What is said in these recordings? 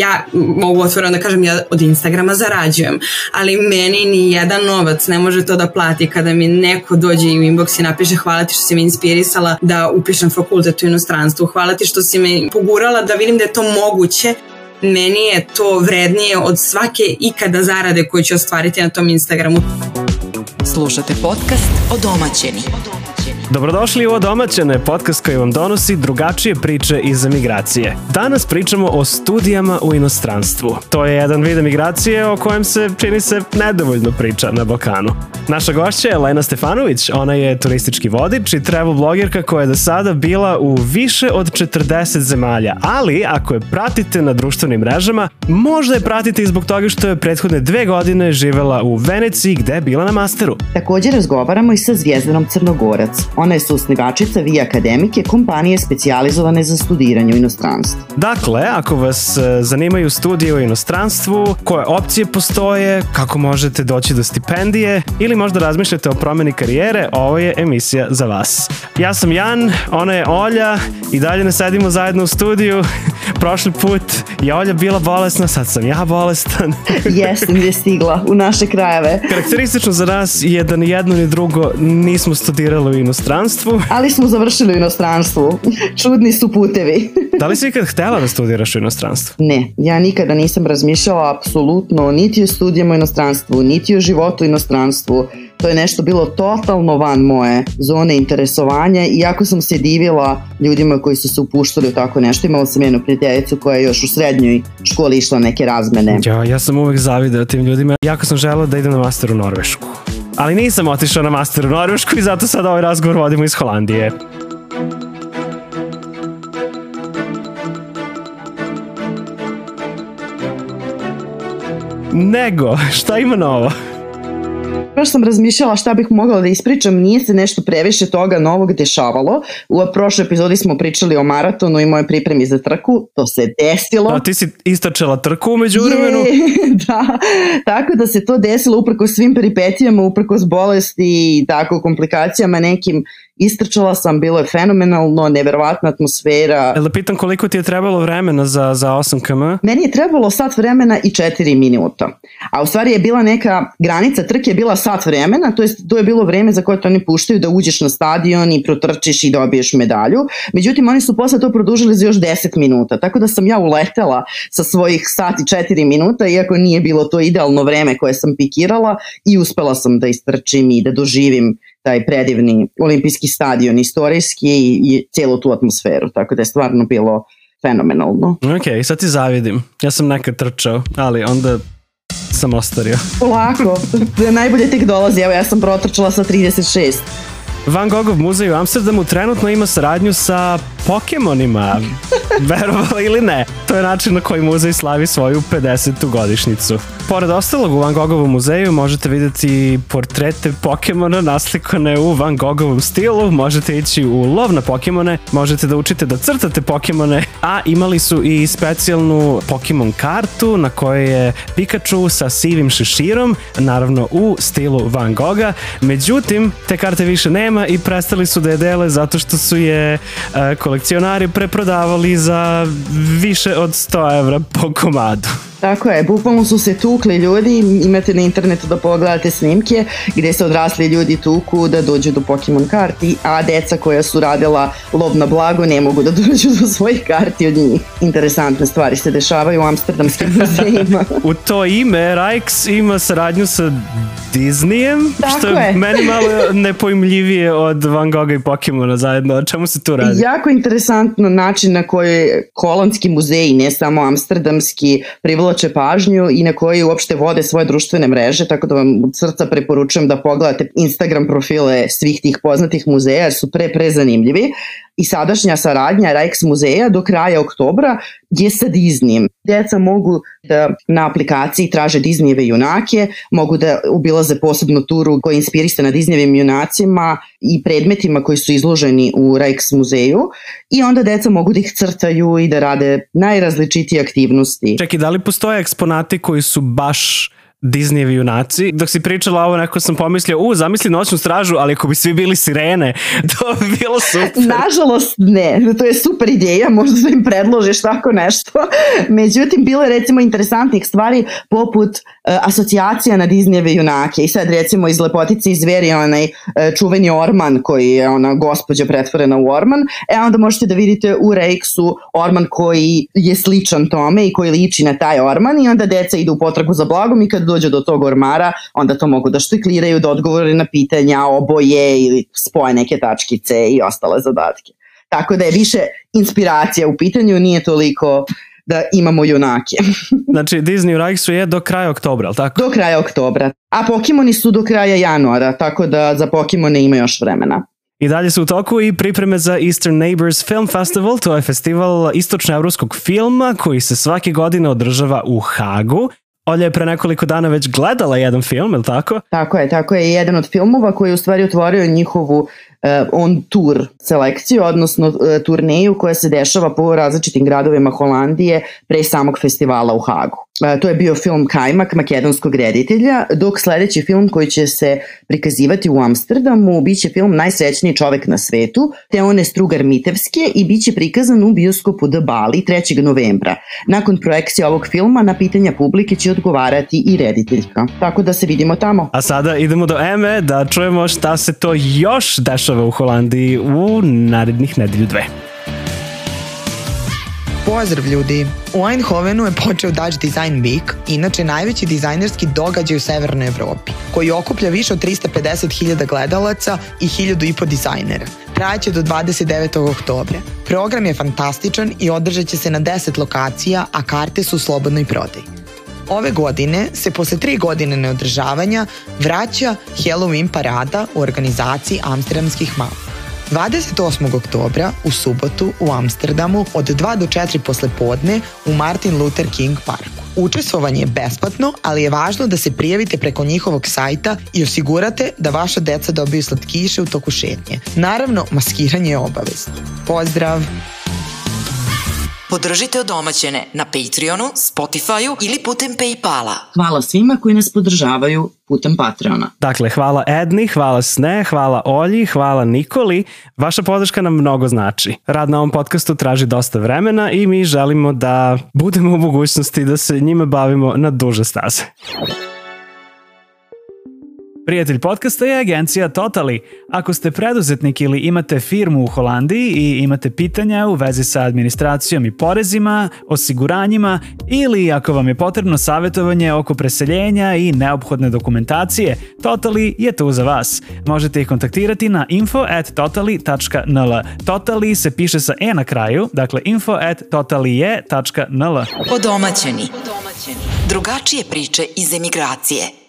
ja mogu otvoreno da kažem, ja od Instagrama zarađujem, ali meni ni jedan novac ne može to da plati kada mi neko dođe i u inbox i napiše hvala ti što si me inspirisala da upišem fakultet u inostranstvu, hvala ti što si me pogurala da vidim da je to moguće meni je to vrednije od svake ikada zarade koju ću ostvariti na tom Instagramu. Slušate podcast o domaćeni. Dobrodošli u Odomaćene, podcast koji vam donosi drugačije priče iz emigracije. Danas pričamo o studijama u inostranstvu. To je jedan vid emigracije o kojem se, čini se, nedovoljno priča na Balkanu. Naša gošća je Lena Stefanović, ona je turistički vodič i travel blogerka koja je do sada bila u više od 40 zemalja, ali ako je pratite na društvenim mrežama, možda je pratite i zbog toga što je prethodne dve godine živela u Veneciji gde je bila na masteru. Takođe razgovaramo i sa Zvijezdanom Crnogorac. Ona je susnivačica Vi Akademike, kompanije specijalizovane za studiranje u inostranstvu. Dakle, ako vas e, zanimaju studije u inostranstvu, koje opcije postoje, kako možete doći do stipendije ili možda razmišljate o promeni karijere, ovo je emisija za vas. Ja sam Jan, ona je Olja i dalje ne sedimo zajedno u studiju. Prošli put je Olja bila bolesna, sad sam ja bolestan. Jesam je stigla u naše krajeve. Karakteristično za nas je da ni jedno ni drugo nismo studirali u inostranstvu. Ali smo završili u inostranstvu. Čudni su putevi. Da li si ikad htela da studiraš u inostranstvu? Ne, ja nikada nisam razmišljala apsolutno niti o studijama u inostranstvu, niti o životu u inostranstvu. To je nešto bilo totalno van moje zone interesovanja i jako sam se divila ljudima koji su se upuštali u tako nešto. Imala sam jednu prijateljicu koja je još u srednjoj školi išla neke razmene. Ja, ja sam uvek zavideo tim ljudima. Jako sam želeo da idem na master u Norvešku. Ali nisam otišao na master u Norvešku i zato sad ovaj razgovor vodimo iz Holandije. Nego, šta ima novo? Baš sam razmišljala šta bih mogla da ispričam, nije se nešto previše toga novog dešavalo. U prošloj epizodi smo pričali o maratonu i moje pripremi za trku, to se desilo. A ti si istračala trku umeđu vremenu? da, tako da se to desilo uprko svim peripetijama, uprko s bolesti i tako komplikacijama nekim Istrčala sam, bilo je fenomenalno, neverovatna atmosfera. Jel da pitam koliko ti je trebalo vremena za, za 8 km? Meni je trebalo sat vremena i 4 minuta. A u stvari je bila neka granica trke je bila sat vremena, to je, to je bilo vreme za koje to oni puštaju da uđeš na stadion i protrčiš i dobiješ medalju. Međutim, oni su posle to produžili za još 10 minuta, tako da sam ja uletela sa svojih sat i 4 minuta, iako nije bilo to idealno vreme koje sam pikirala i uspela sam da istrčim i da doživim taj predivni olimpijski stadion, istorijski i, i cijelu tu atmosferu, tako da je stvarno bilo fenomenalno. Ok, sad ti zavidim. Ja sam nekad trčao, ali onda sam ostario. Polako, najbolje tek dolazi, evo ja sam protrčala sa 36. Van Gogov muzej u Amsterdamu trenutno ima saradnju sa Pokemonima, verovali ili ne. To je način na koji muzej slavi svoju 50. godišnicu. Pored ostalog u Van Gogovom muzeju možete videti portrete Pokemona naslikane u Van Gogovom stilu, možete ići u lov na Pokemone, možete da učite da crtate Pokemone, a imali su i specijalnu Pokemon kartu na kojoj je Pikachu sa sivim šeširom, naravno u stilu Van Gogha. Međutim, te karte više nema i prestali su da je dele zato što su je uh, kolekcionari preprodavali za više od 100 evra po komadu. Tako je, bukvalno su se tukli ljudi, imate na internetu da pogledate snimke gde se odrasli ljudi tuku da dođu do Pokemon karti, a deca koja su radila lov na blago ne mogu da dođu do svojih karti od njih. Interesantne stvari se dešavaju u amsterdamskim muzejima. u to ime Rijks ima saradnju sa Disneyem, Tako što je meni malo nepojmljivije od Van Gogha i Pokemona zajedno. O čemu se tu radi? Jako interesantno način na koji holandski muzeji, ne samo amsterdamski, privlače pažnju i na koji uopšte vode svoje društvene mreže, tako da vam od srca preporučujem da pogledate Instagram profile svih tih poznatih muzeja, jer su pre, pre zanimljivi i sadašnja saradnja Rijks muzeja do kraja oktobra je sa Disneyem. Deca mogu da na aplikaciji traže Disneyeve junake, mogu da ubilaze posebnu turu koja je inspirisana Disneyevim junacima i predmetima koji su izloženi u Rijks muzeju i onda deca mogu da ih crtaju i da rade najrazličitije aktivnosti. Čekaj, da li postoje eksponati koji su baš Disneyevi junaci. Dok si pričala ovo, neko sam pomislio, u, zamisli noćnu stražu, ali ako bi svi bili sirene, to bi bilo super. Nažalost ne, to je super ideja, možda da im predložiš tako nešto. Međutim, bilo je recimo interesantnih stvari poput asocijacija na Disneyeve junake i sad recimo iz Lepotice i zveri onaj uh, čuveni Orman koji je ona gospođa pretvorena u Orman, e onda možete da vidite u Rejksu Orman koji je sličan tome i koji liči na taj Orman i onda deca idu u potragu za blagom i kad dođe do tog ormara, onda to mogu da štikliraju, da odgovore na pitanja, oboje ili spoje neke tačkice i ostale zadatke. Tako da je više inspiracija u pitanju, nije toliko da imamo junake. znači Disney u Rajksu je do kraja oktobra, ali tako? Do kraja oktobra. A Pokemoni su do kraja januara, tako da za Pokemone ima još vremena. I dalje su u toku i pripreme za Eastern Neighbors Film Festival, to je festival istočnoevropskog filma koji se svake godine održava u Hagu. Olja je pre nekoliko dana već gledala jedan film, je li tako? Tako je, tako je. Jedan od filmova koji je u stvari otvorio njihovu on tour selekciju, odnosno uh, turneju koja se dešava po različitim gradovima Holandije pre samog festivala u Hagu. Uh, to je bio film Kajmak makedonskog reditelja, dok sledeći film koji će se prikazivati u Amsterdamu biće film Najsrećniji čovek na svetu, te on je Strugar Mitevske i biće prikazan u bioskopu The Bali 3. novembra. Nakon projekcije ovog filma na pitanja publike će odgovarati i rediteljka. Tako da se vidimo tamo. A sada idemo do Eme da čujemo šta se to još dešava dešava u Holandiji u narednih nedelju dve. Pozdrav ljudi! U Eindhovenu je počeo Dutch Design Week, inače najveći dizajnerski događaj u Severnoj Evropi, koji okuplja više od 350.000 gledalaca i 1000 i po dizajnera. Trajaće do 29. oktobra. Program je fantastičan i održat će se na 10 lokacija, a karte su u slobodnoj prodaji. Ove godine se posle tri godine neodržavanja vraća Halloween parada u organizaciji Amsterdamskih mama. 28. oktobra u subotu u Amsterdamu od 2 do 4 posle podne u Martin Luther King parku. Učestvovanje je besplatno, ali je važno da se prijavite preko njihovog sajta i osigurate da vaša deca dobiju slatkiše u toku šetnje. Naravno, maskiranje je obavezno. Pozdrav! Podržite odomaćene na Patreonu, Spotifyu ili putem Paypala. Hvala svima koji nas podržavaju putem Patreona. Dakle, hvala Edni, hvala Sne, hvala Olji, hvala Nikoli. Vaša podrška nam mnogo znači. Rad na ovom podcastu traži dosta vremena i mi želimo da budemo u mogućnosti da se njime bavimo na duže staze. Prijatelj podcasta je agencija Totali. Ako ste preduzetnik ili imate firmu u Holandiji i imate pitanja u vezi sa administracijom i porezima, osiguranjima ili ako vam je potrebno savjetovanje oko preseljenja i neophodne dokumentacije, Totali je tu za vas. Možete ih kontaktirati na info at totali.nl. Totali se piše sa e na kraju, dakle info at totalije.nl. Odomaćeni. Drugačije priče iz emigracije.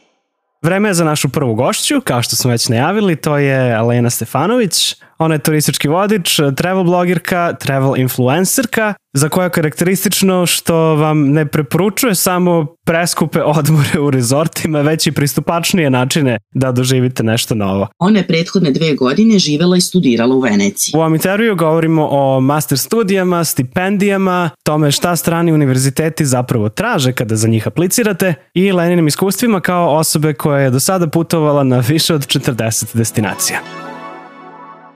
Vreme je za našu prvu gošću, kao što smo već najavili, to je Alena Stefanović. Ona je turistički vodič, travel blogirka, travel influencerka, za koja je karakteristično što vam ne preporučuje samo preskupe odmore u rezortima, već i pristupačnije načine da doživite nešto novo. Ona je prethodne dve godine živela i studirala u Veneciji. U ovom intervju govorimo o master studijama, stipendijama, tome šta strani univerziteti zapravo traže kada za njih aplicirate i Leninim iskustvima kao osobe koja je do sada putovala na više od 40 destinacija.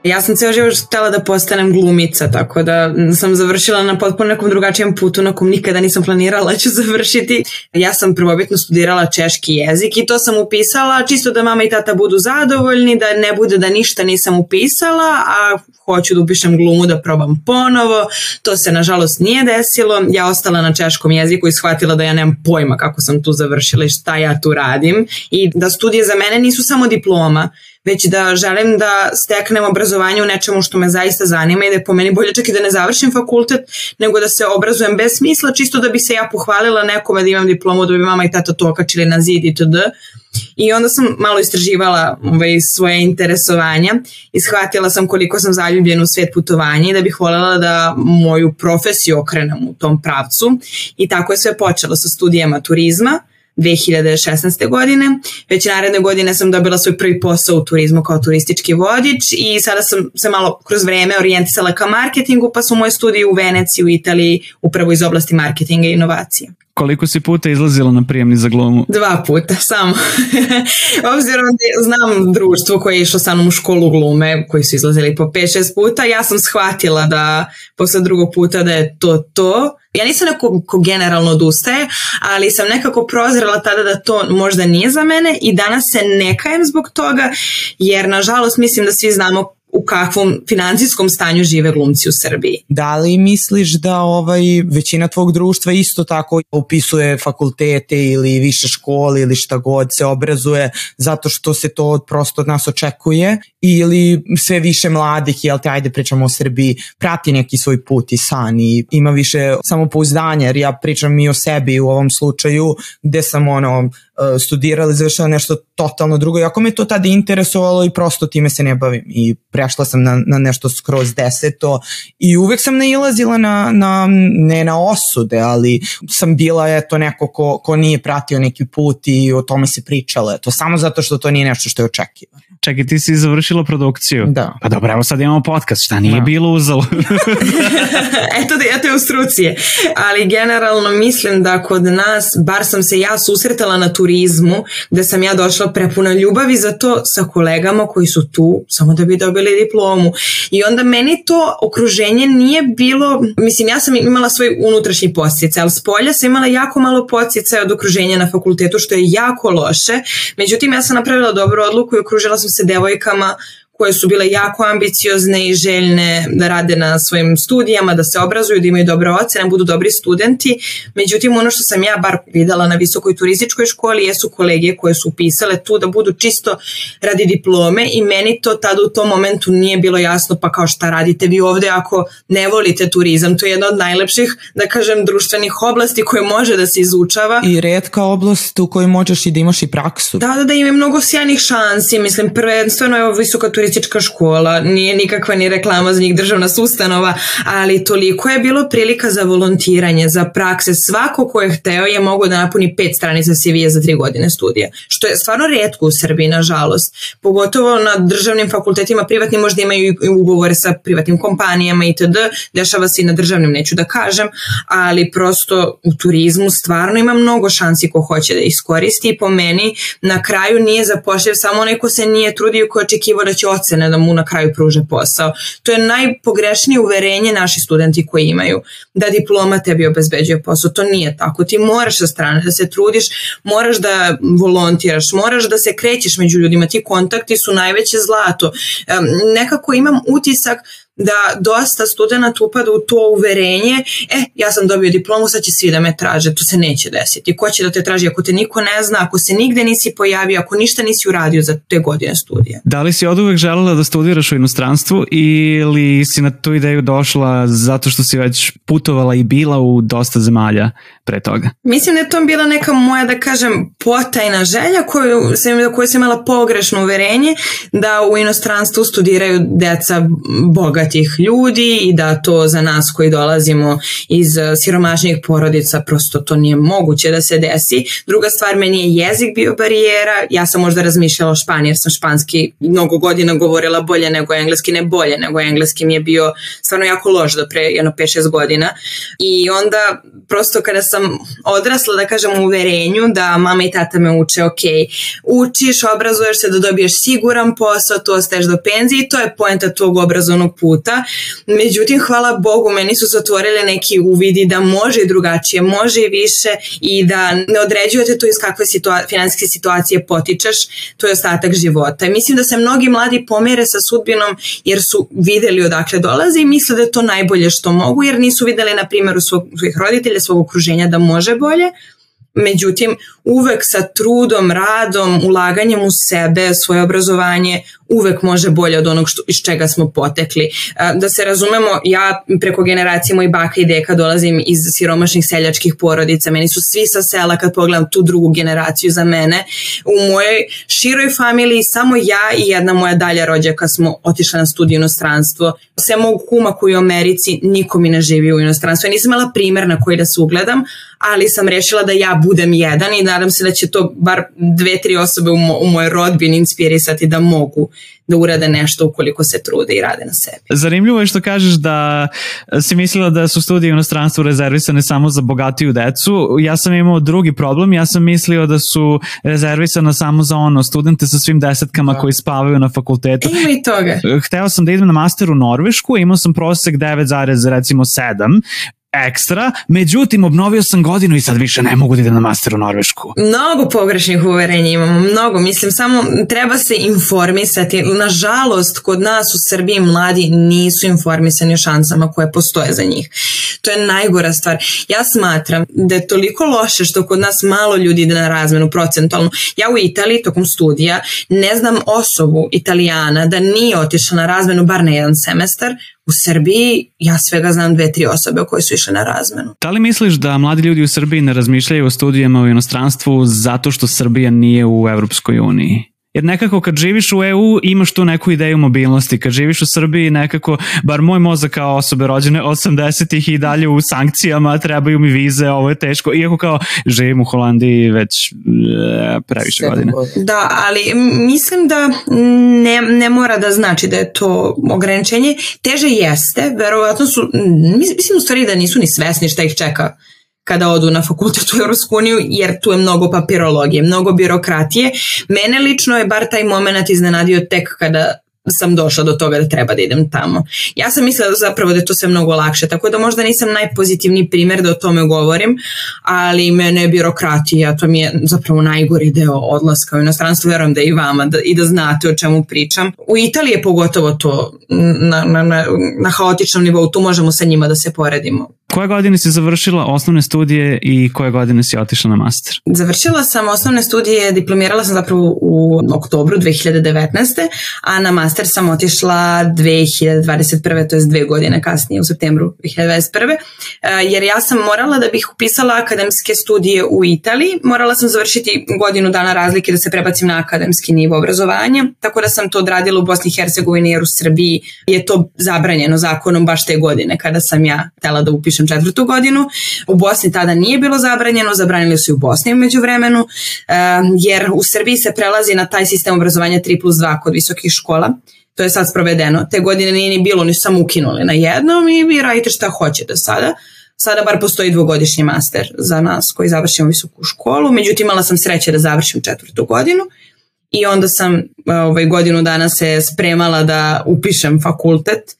Ja sam ceo život htela da postanem glumica, tako da sam završila na potpuno nekom drugačijem putu na kom nikada nisam planirala da ću završiti. Ja sam prvobitno studirala češki jezik i to sam upisala čisto da mama i tata budu zadovoljni, da ne bude da ništa nisam upisala, a hoću da upišem glumu da probam ponovo. To se nažalost nije desilo. Ja ostala na češkom jeziku i shvatila da ja nemam pojma kako sam tu završila i šta ja tu radim i da studije za mene nisu samo diploma, već da želim da steknem obrazovanje u nečemu što me zaista zanima i da je po meni bolje čak i da ne završim fakultet, nego da se obrazujem bez smisla, čisto da bi se ja pohvalila nekome da imam diplomu, da bi mama i tata to okačili na zid itd. I onda sam malo istraživala ovaj, svoje interesovanja i shvatila sam koliko sam zaljubljena u svet putovanja i da bih voljela da moju profesiju okrenem u tom pravcu. I tako je sve počelo sa studijama turizma, 2016. godine. Već naredne godine sam dobila svoj prvi posao u turizmu kao turistički vodič i sada sam se malo kroz vreme orijentisala ka marketingu, pa su moje studije u Veneciji, u Italiji, upravo iz oblasti marketinga i inovacije. Koliko si puta izlazila na prijemni za glumu? Dva puta samo. Obzirom da znam društvo koje je išlo sa mnom u školu glume, koji su izlazili po 5-6 puta, ja sam shvatila da posle drugog puta da je to to. Ja nisam neko ko generalno odustaje, ali sam nekako prozrela tada da to možda nije za mene i danas se ne kajem zbog toga, jer nažalost mislim da svi znamo u kakvom financijskom stanju žive glumci u Srbiji. Da li misliš da ovaj većina tvog društva isto tako upisuje fakultete ili više škole ili šta god se obrazuje zato što se to prosto od nas očekuje ili sve više mladih, jel te ajde pričamo o Srbiji, prati neki svoj put i san i ima više samopouzdanja jer ja pričam i o sebi u ovom slučaju gde sam ono studirala, završila nešto totalno drugo, jako me to tada interesovalo i prosto time se ne bavim. I prešla sam na, na nešto skroz deseto. I uvek sam nailazila na, na, ne na osude, ali sam bila eto neko ko, ko nije pratio neki put i o tome se pričalo, eto, samo zato što to nije nešto što je očekivano. Čekaj, ti si završila produkciju. Da. Pa dobro, evo sad imamo podcast, šta nije Da. bilo uzalo? Eto da eto je u strucije. Ali generalno mislim da kod nas, bar sam se ja susretala na turizmu, gde sam ja došla prepuna ljubavi za to sa kolegama koji su tu samo da bi dobili diplomu. I onda meni to okruženje nije bilo, mislim ja sam imala svoj unutrašnji podsticaj, ali s polja sam imala jako malo podsticaja od okruženja na fakultetu, što je jako loše. Međutim, ja sam napravila dobru odluku i okružila sam se devojkama koje su bile jako ambiciozne i željne da rade na svojim studijama, da se obrazuju, da imaju dobre ocene, budu dobri studenti. Međutim, ono što sam ja bar videla na visokoj turističkoj školi jesu kolege koje su upisale tu da budu čisto radi diplome i meni to tada u tom momentu nije bilo jasno pa kao šta radite vi ovde ako ne volite turizam. To je jedna od najlepših, da kažem, društvenih oblasti koje može da se izučava. I redka oblast u kojoj možeš i da imaš i praksu. Da, da, da, ima mnogo sjajnih šansi, mislim, prvenstveno je visoka turistička škola, nije nikakva ni reklama za njih državna sustanova, ali toliko je bilo prilika za volontiranje, za prakse, svako ko je hteo je mogo da napuni pet stranica CV-a za tri godine studija, što je stvarno redko u Srbiji, nažalost, pogotovo na državnim fakultetima, privatni možda imaju i ugovore sa privatnim kompanijama itd., dešava se i na državnim, neću da kažem, ali prosto u turizmu stvarno ima mnogo šansi ko hoće da iskoristi i po meni na kraju nije zapošljiv samo onaj ko se nije trudio ko je očekivao da će ocene da mu na kraju pruže posao. To je najpogrešnije uverenje naši studenti koji imaju, da diploma tebi obezbeđuje posao. To nije tako. Ti moraš sa strane da se trudiš, moraš da volontiraš, moraš da se krećeš među ljudima. Ti kontakti su najveće zlato. Nekako imam utisak da dosta studenta upada u to uverenje, e, ja sam dobio diplomu, sad će svi da me traže, to se neće desiti. Ko će da te traži ako te niko ne zna, ako se nigde nisi pojavio, ako ništa nisi uradio za te godine studija? Da li si od uvek želela da studiraš u inostranstvu ili si na tu ideju došla zato što si već putovala i bila u dosta zemalja pre toga? Mislim da je to bila neka moja, da kažem, potajna želja koju sam, koju sam imala pogrešno uverenje da u inostranstvu studiraju deca bogatih ljudi i da to za nas koji dolazimo iz eh, siromašnijih porodica prosto to nije moguće da se desi. Druga stvar, meni je jezik bio barijera, ja sam možda razmišljala o španiji jer sam španski mnogo godina govorila bolje nego engleski, ne bolje nego engleski mi je bio stvarno jako loš do pre jedno 5-6 godina i onda prosto kada sam odrasla da kažem u uverenju da mama i tata me uče ok, učiš, obrazuješ se da dobiješ siguran posao, tu ostaješ do penzije i to je poenta tog obrazovnog puta. Međutim, hvala Bogu, meni su se otvorile neki uvidi da može i drugačije, može i više i da ne određujete to iz kakve situa financijske situacije potičeš, to je ostatak života. I mislim da se mnogi mladi pomere sa sudbinom jer su videli odakle dolaze i misle da je to najbolje što mogu jer nisu videli na primjeru svog, svojih roditelja, svog okruženja da može bolje, Međutim, uvek sa trudom, radom, ulaganjem u sebe, svoje obrazovanje, uvek može bolje od onog što, iz čega smo potekli. A, Da se razumemo, ja preko generacije moj baka i deka dolazim iz siromašnih seljačkih porodica. Meni su svi sa sela kad pogledam tu drugu generaciju za mene. U mojoj široj familiji samo ja i jedna moja dalja rođaka smo otišle na studiju inostranstvo. Sve mog kuma koji je u Americi, niko mi ne živi u inostranstvu. Ja nisam imala primer na koji da se ugledam, ali sam rešila da ja budem jedan i nadam se da će to bar dve, tri osobe u, mo, u mojoj rodbini inspirisati da mogu da urade nešto ukoliko se trude i rade na sebi. Zanimljivo je što kažeš da si mislila da su studije u inostranstvu rezervisane samo za bogatiju decu. Ja sam imao drugi problem, ja sam mislio da su rezervisane samo za ono studente sa svim desetkama da. koji spavaju na fakultetu. Ima i toga. Hteo sam da idem na master u Norvešku, imao sam prosek 9, recimo 7, ekstra, međutim obnovio sam godinu i sad više ne mogu da idem na master u Norvešku. Mnogo pogrešnih uverenja imamo, mnogo, mislim samo treba se informisati. Nažalost, kod nas u Srbiji mladi nisu informisani o šansama koje postoje za njih. To je najgora stvar. Ja smatram da je toliko loše što kod nas malo ljudi ide na razmenu procentualno. Ja u Italiji tokom studija ne znam osobu italijana da nije otišla na razmenu bar na jedan semestar, U Srbiji ja svega znam dve, tri osobe koje su išle na razmenu. Da li misliš da mladi ljudi u Srbiji ne razmišljaju o studijama u inostranstvu zato što Srbija nije u Evropskoj uniji? Jer nekako kad živiš u EU imaš tu neku ideju mobilnosti, kad živiš u Srbiji nekako, bar moj mozak kao osobe rođene 80-ih i dalje u sankcijama, trebaju mi vize, ovo je teško, iako kao živim u Holandiji već e, previše Sve godine. Da, ali mislim da ne, ne mora da znači da je to ograničenje, teže jeste, verovatno su, mislim u stvari da nisu ni svesni šta ih čeka kada odu na fakultet u Europsku uniju, jer tu je mnogo papirologije, mnogo birokratije. Mene lično je bar taj moment iznenadio tek kada sam došla do toga da treba da idem tamo. Ja sam mislila da zapravo da je to sve mnogo lakše, tako da možda nisam najpozitivniji primer da o tome govorim, ali mene je birokratija, to mi je zapravo najgori deo odlaska u inostranstvo, verujem da i vama da, i da znate o čemu pričam. U Italiji je pogotovo to na, na, na, na haotičnom nivou, tu možemo sa njima da se poredimo. Koje godine si završila osnovne studije i koje godine si otišla na master? Završila sam osnovne studije, diplomirala sam zapravo u oktobru 2019. a na master sam otišla 2021. to je dve godine kasnije u septembru 2021. E, jer ja sam morala da bih upisala akademske studije u Italiji, morala sam završiti godinu dana razlike da se prebacim na akademski nivo obrazovanja, tako da sam to odradila u Bosni i Hercegovini jer u Srbiji je to zabranjeno zakonom baš te godine kada sam ja htela da upišem upišem četvrtu godinu. U Bosni tada nije bilo zabranjeno, zabranili su i u Bosni umeđu vremenu, eh, jer u Srbiji se prelazi na taj sistem obrazovanja 3 plus 2 kod visokih škola. To je sad sprovedeno. Te godine nije ni bilo, ni samo ukinuli na jednom i vi radite šta hoćete sada. Sada bar postoji dvogodišnji master za nas koji završimo visoku školu, međutim imala sam sreće da završim četvrtu godinu i onda sam ovaj, godinu dana se spremala da upišem fakultet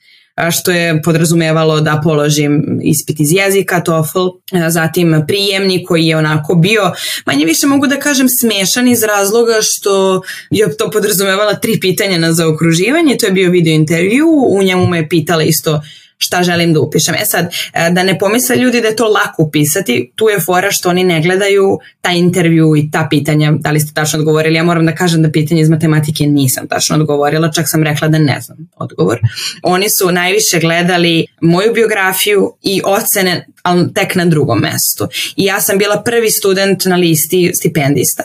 što je podrazumevalo da položim ispit iz jezika, TOEFL, zatim prijemni koji je onako bio, manje više mogu da kažem smešan iz razloga što je to podrazumevala tri pitanja na zaokruživanje, to je bio video intervju, u njemu me pitala isto šta želim da upišem. E sad, e, da ne pomisle ljudi da je to lako upisati, tu je fora što oni ne gledaju taj intervju i ta pitanja, da li ste tačno odgovorili. Ja moram da kažem da pitanje iz matematike nisam tačno odgovorila, čak sam rekla da ne znam odgovor. Oni su najviše gledali moju biografiju i ocene, ali tek na drugom mestu. I ja sam bila prvi student na listi stipendista.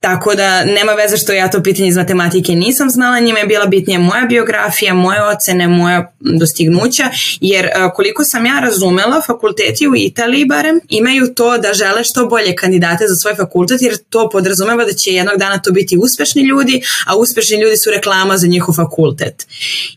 Tako da nema veze što ja to pitanje iz matematike nisam znala, njima je bila bitnija moja biografija, moje ocene, moja dostignuća, jer e, koliko sam ja razumela, fakulteti u Italiji barem imaju to da žele što bolje kandidate za svoj fakultet, jer to podrazumeva da će jednog dana to biti uspešni ljudi, a uspešni ljudi su reklama za njihov fakultet.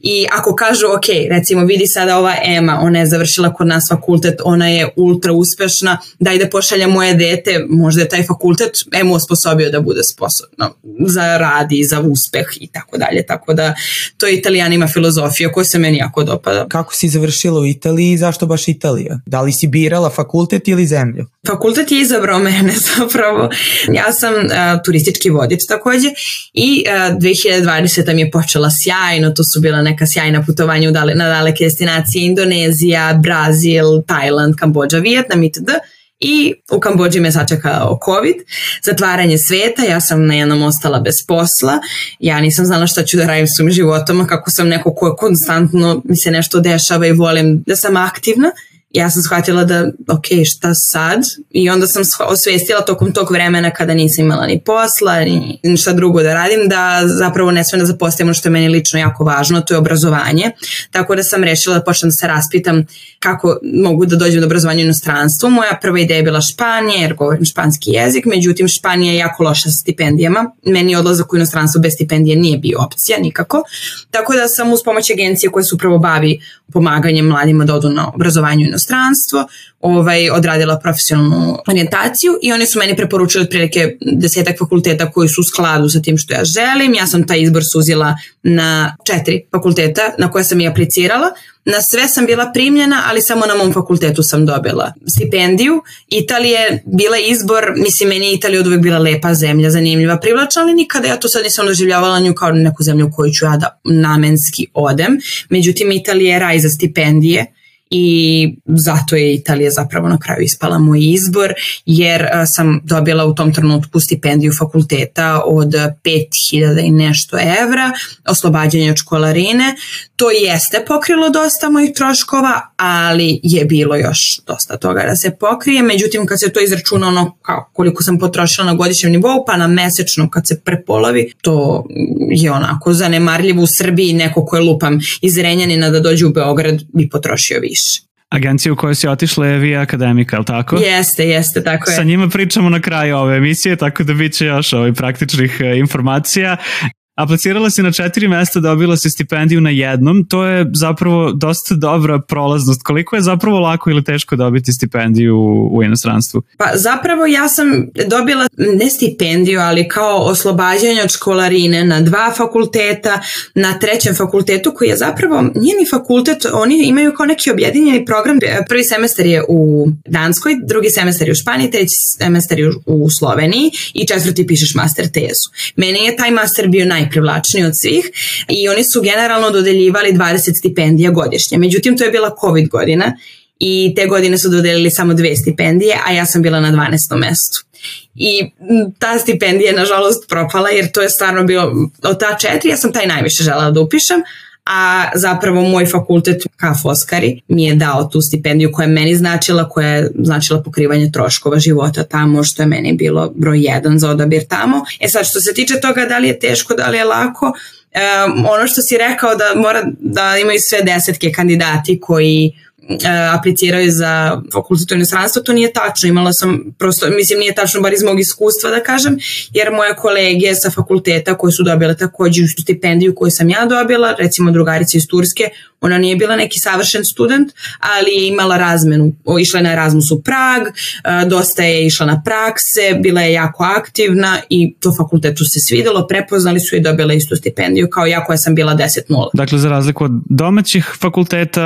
I ako kažu, ok, recimo vidi sada ova Ema, ona je završila kod nas fakultet, ona je ultra uspešna, daj da pošalja moje dete, možda je taj fakultet Emu osposobio da bude bude sposobno za rad i za uspeh i tako dalje. Tako da to je italijanima filozofija koja se meni jako dopada. Kako si završila u Italiji i zašto baš Italija? Da li si birala fakultet ili zemlju? Fakultet je izabrao mene zapravo. Ja sam uh, turistički vodič takođe i uh, 2020. mi je počela sjajno, to su bila neka sjajna putovanja u dale, na daleke destinacije Indonezija, Brazil, Tajland, Kambođa, Vijetnam itd i u Kambođi me sačekao COVID, zatvaranje sveta, ja sam na jednom ostala bez posla, ja nisam znala šta ću da radim svojim životom, kako sam neko ko konstantno mi se nešto dešava i volim da sam aktivna ja sam shvatila da, ok, šta sad? I onda sam osvestila tokom tog vremena kada nisam imala ni posla, ni šta drugo da radim, da zapravo ne sve da zapostavimo što je meni lično jako važno, to je obrazovanje. Tako da sam rešila da počnem da se raspitam kako mogu da dođem do obrazovanja u inostranstvu. Moja prva ideja je bila Španija, jer govorim španski jezik, međutim Španija je jako loša sa stipendijama. Meni odlazak u inostranstvo bez stipendije nije bio opcija nikako. Tako da sam uz pomoć agencije koja se upravo bavi pomaganjem mladima da odu na obrazovanje u inostranstvo, ovaj, odradila profesionalnu orijentaciju i oni su meni preporučili otprilike desetak fakulteta koji su u skladu sa tim što ja želim. Ja sam taj izbor suzila na četiri fakulteta na koje sam i aplicirala. Na sve sam bila primljena, ali samo na mom fakultetu sam dobila stipendiju. Italija je bila izbor, mislim, meni je Italija od uvek bila lepa zemlja, zanimljiva, privlačna, ali nikada ja to sad nisam doživljavala nju kao neku zemlju koju ću ja da namenski odem. Međutim, Italija je raj za stipendije i zato je Italija zapravo na kraju ispala moj izbor jer sam dobila u tom trenutku stipendiju fakulteta od 5000 i nešto evra, oslobađanje od školarine. To jeste pokrilo dosta mojih troškova, ali je bilo još dosta toga da se pokrije. Međutim, kad se to izračuna ono kao koliko sam potrošila na godišnjem nivou, pa na mesečnom kad se prepolovi, to je onako zanemarljivo u Srbiji neko koje lupam iz Renjanina da dođe u Beograd bi potrošio više više. Agencija u kojoj si otišla je Vi Akademika, ali tako? Jeste, jeste, tako je. Sa njima pričamo na kraju ove emisije, tako da bit će još ovaj praktičnih e, informacija. Aplicirala si na četiri mesta, dobila si stipendiju na jednom, to je zapravo dosta dobra prolaznost. Koliko je zapravo lako ili teško dobiti stipendiju u inostranstvu? Pa zapravo ja sam dobila ne stipendiju, ali kao oslobađanje od školarine na dva fakulteta, na trećem fakultetu koji je zapravo, nije ni fakultet, oni imaju kao neki objedinjeni program. Prvi semestar je u Danskoj, drugi semestar je u Španiji, treći semestar je u Sloveniji i četvrti pišeš master tezu. Meni je taj master bio naj najprivlačniji od svih i oni su generalno dodeljivali 20 stipendija godišnje. Međutim, to je bila COVID godina i te godine su dodelili samo dve stipendije, a ja sam bila na 12. mestu. I ta stipendija je nažalost propala jer to je stvarno bilo od ta četiri, ja sam taj najviše žela da upišem, a zapravo moj fakultet ka Foskari mi je dao tu stipendiju koja je meni značila, koja je značila pokrivanje troškova života tamo, što je meni bilo broj jedan za odabir tamo. E sad, što se tiče toga da li je teško, da li je lako, um, ono što si rekao da mora da imaju sve desetke kandidati koji apliciraju za fakultet u inostranstvo, to nije tačno. Imala sam, prosto, mislim nije tačno bar iz mog iskustva da kažem, jer moje kolege sa fakulteta koje su dobile takođe stipendiju koju sam ja dobila, recimo drugarica iz Turske, ona nije bila neki savršen student, ali je imala razmenu, išla je na Erasmus u Prag, e, dosta je išla na prakse, bila je jako aktivna i to fakultetu se svidelo, prepoznali su i dobila istu stipendiju kao ja koja sam bila 10-0. Dakle, za razliku od domaćih fakulteta,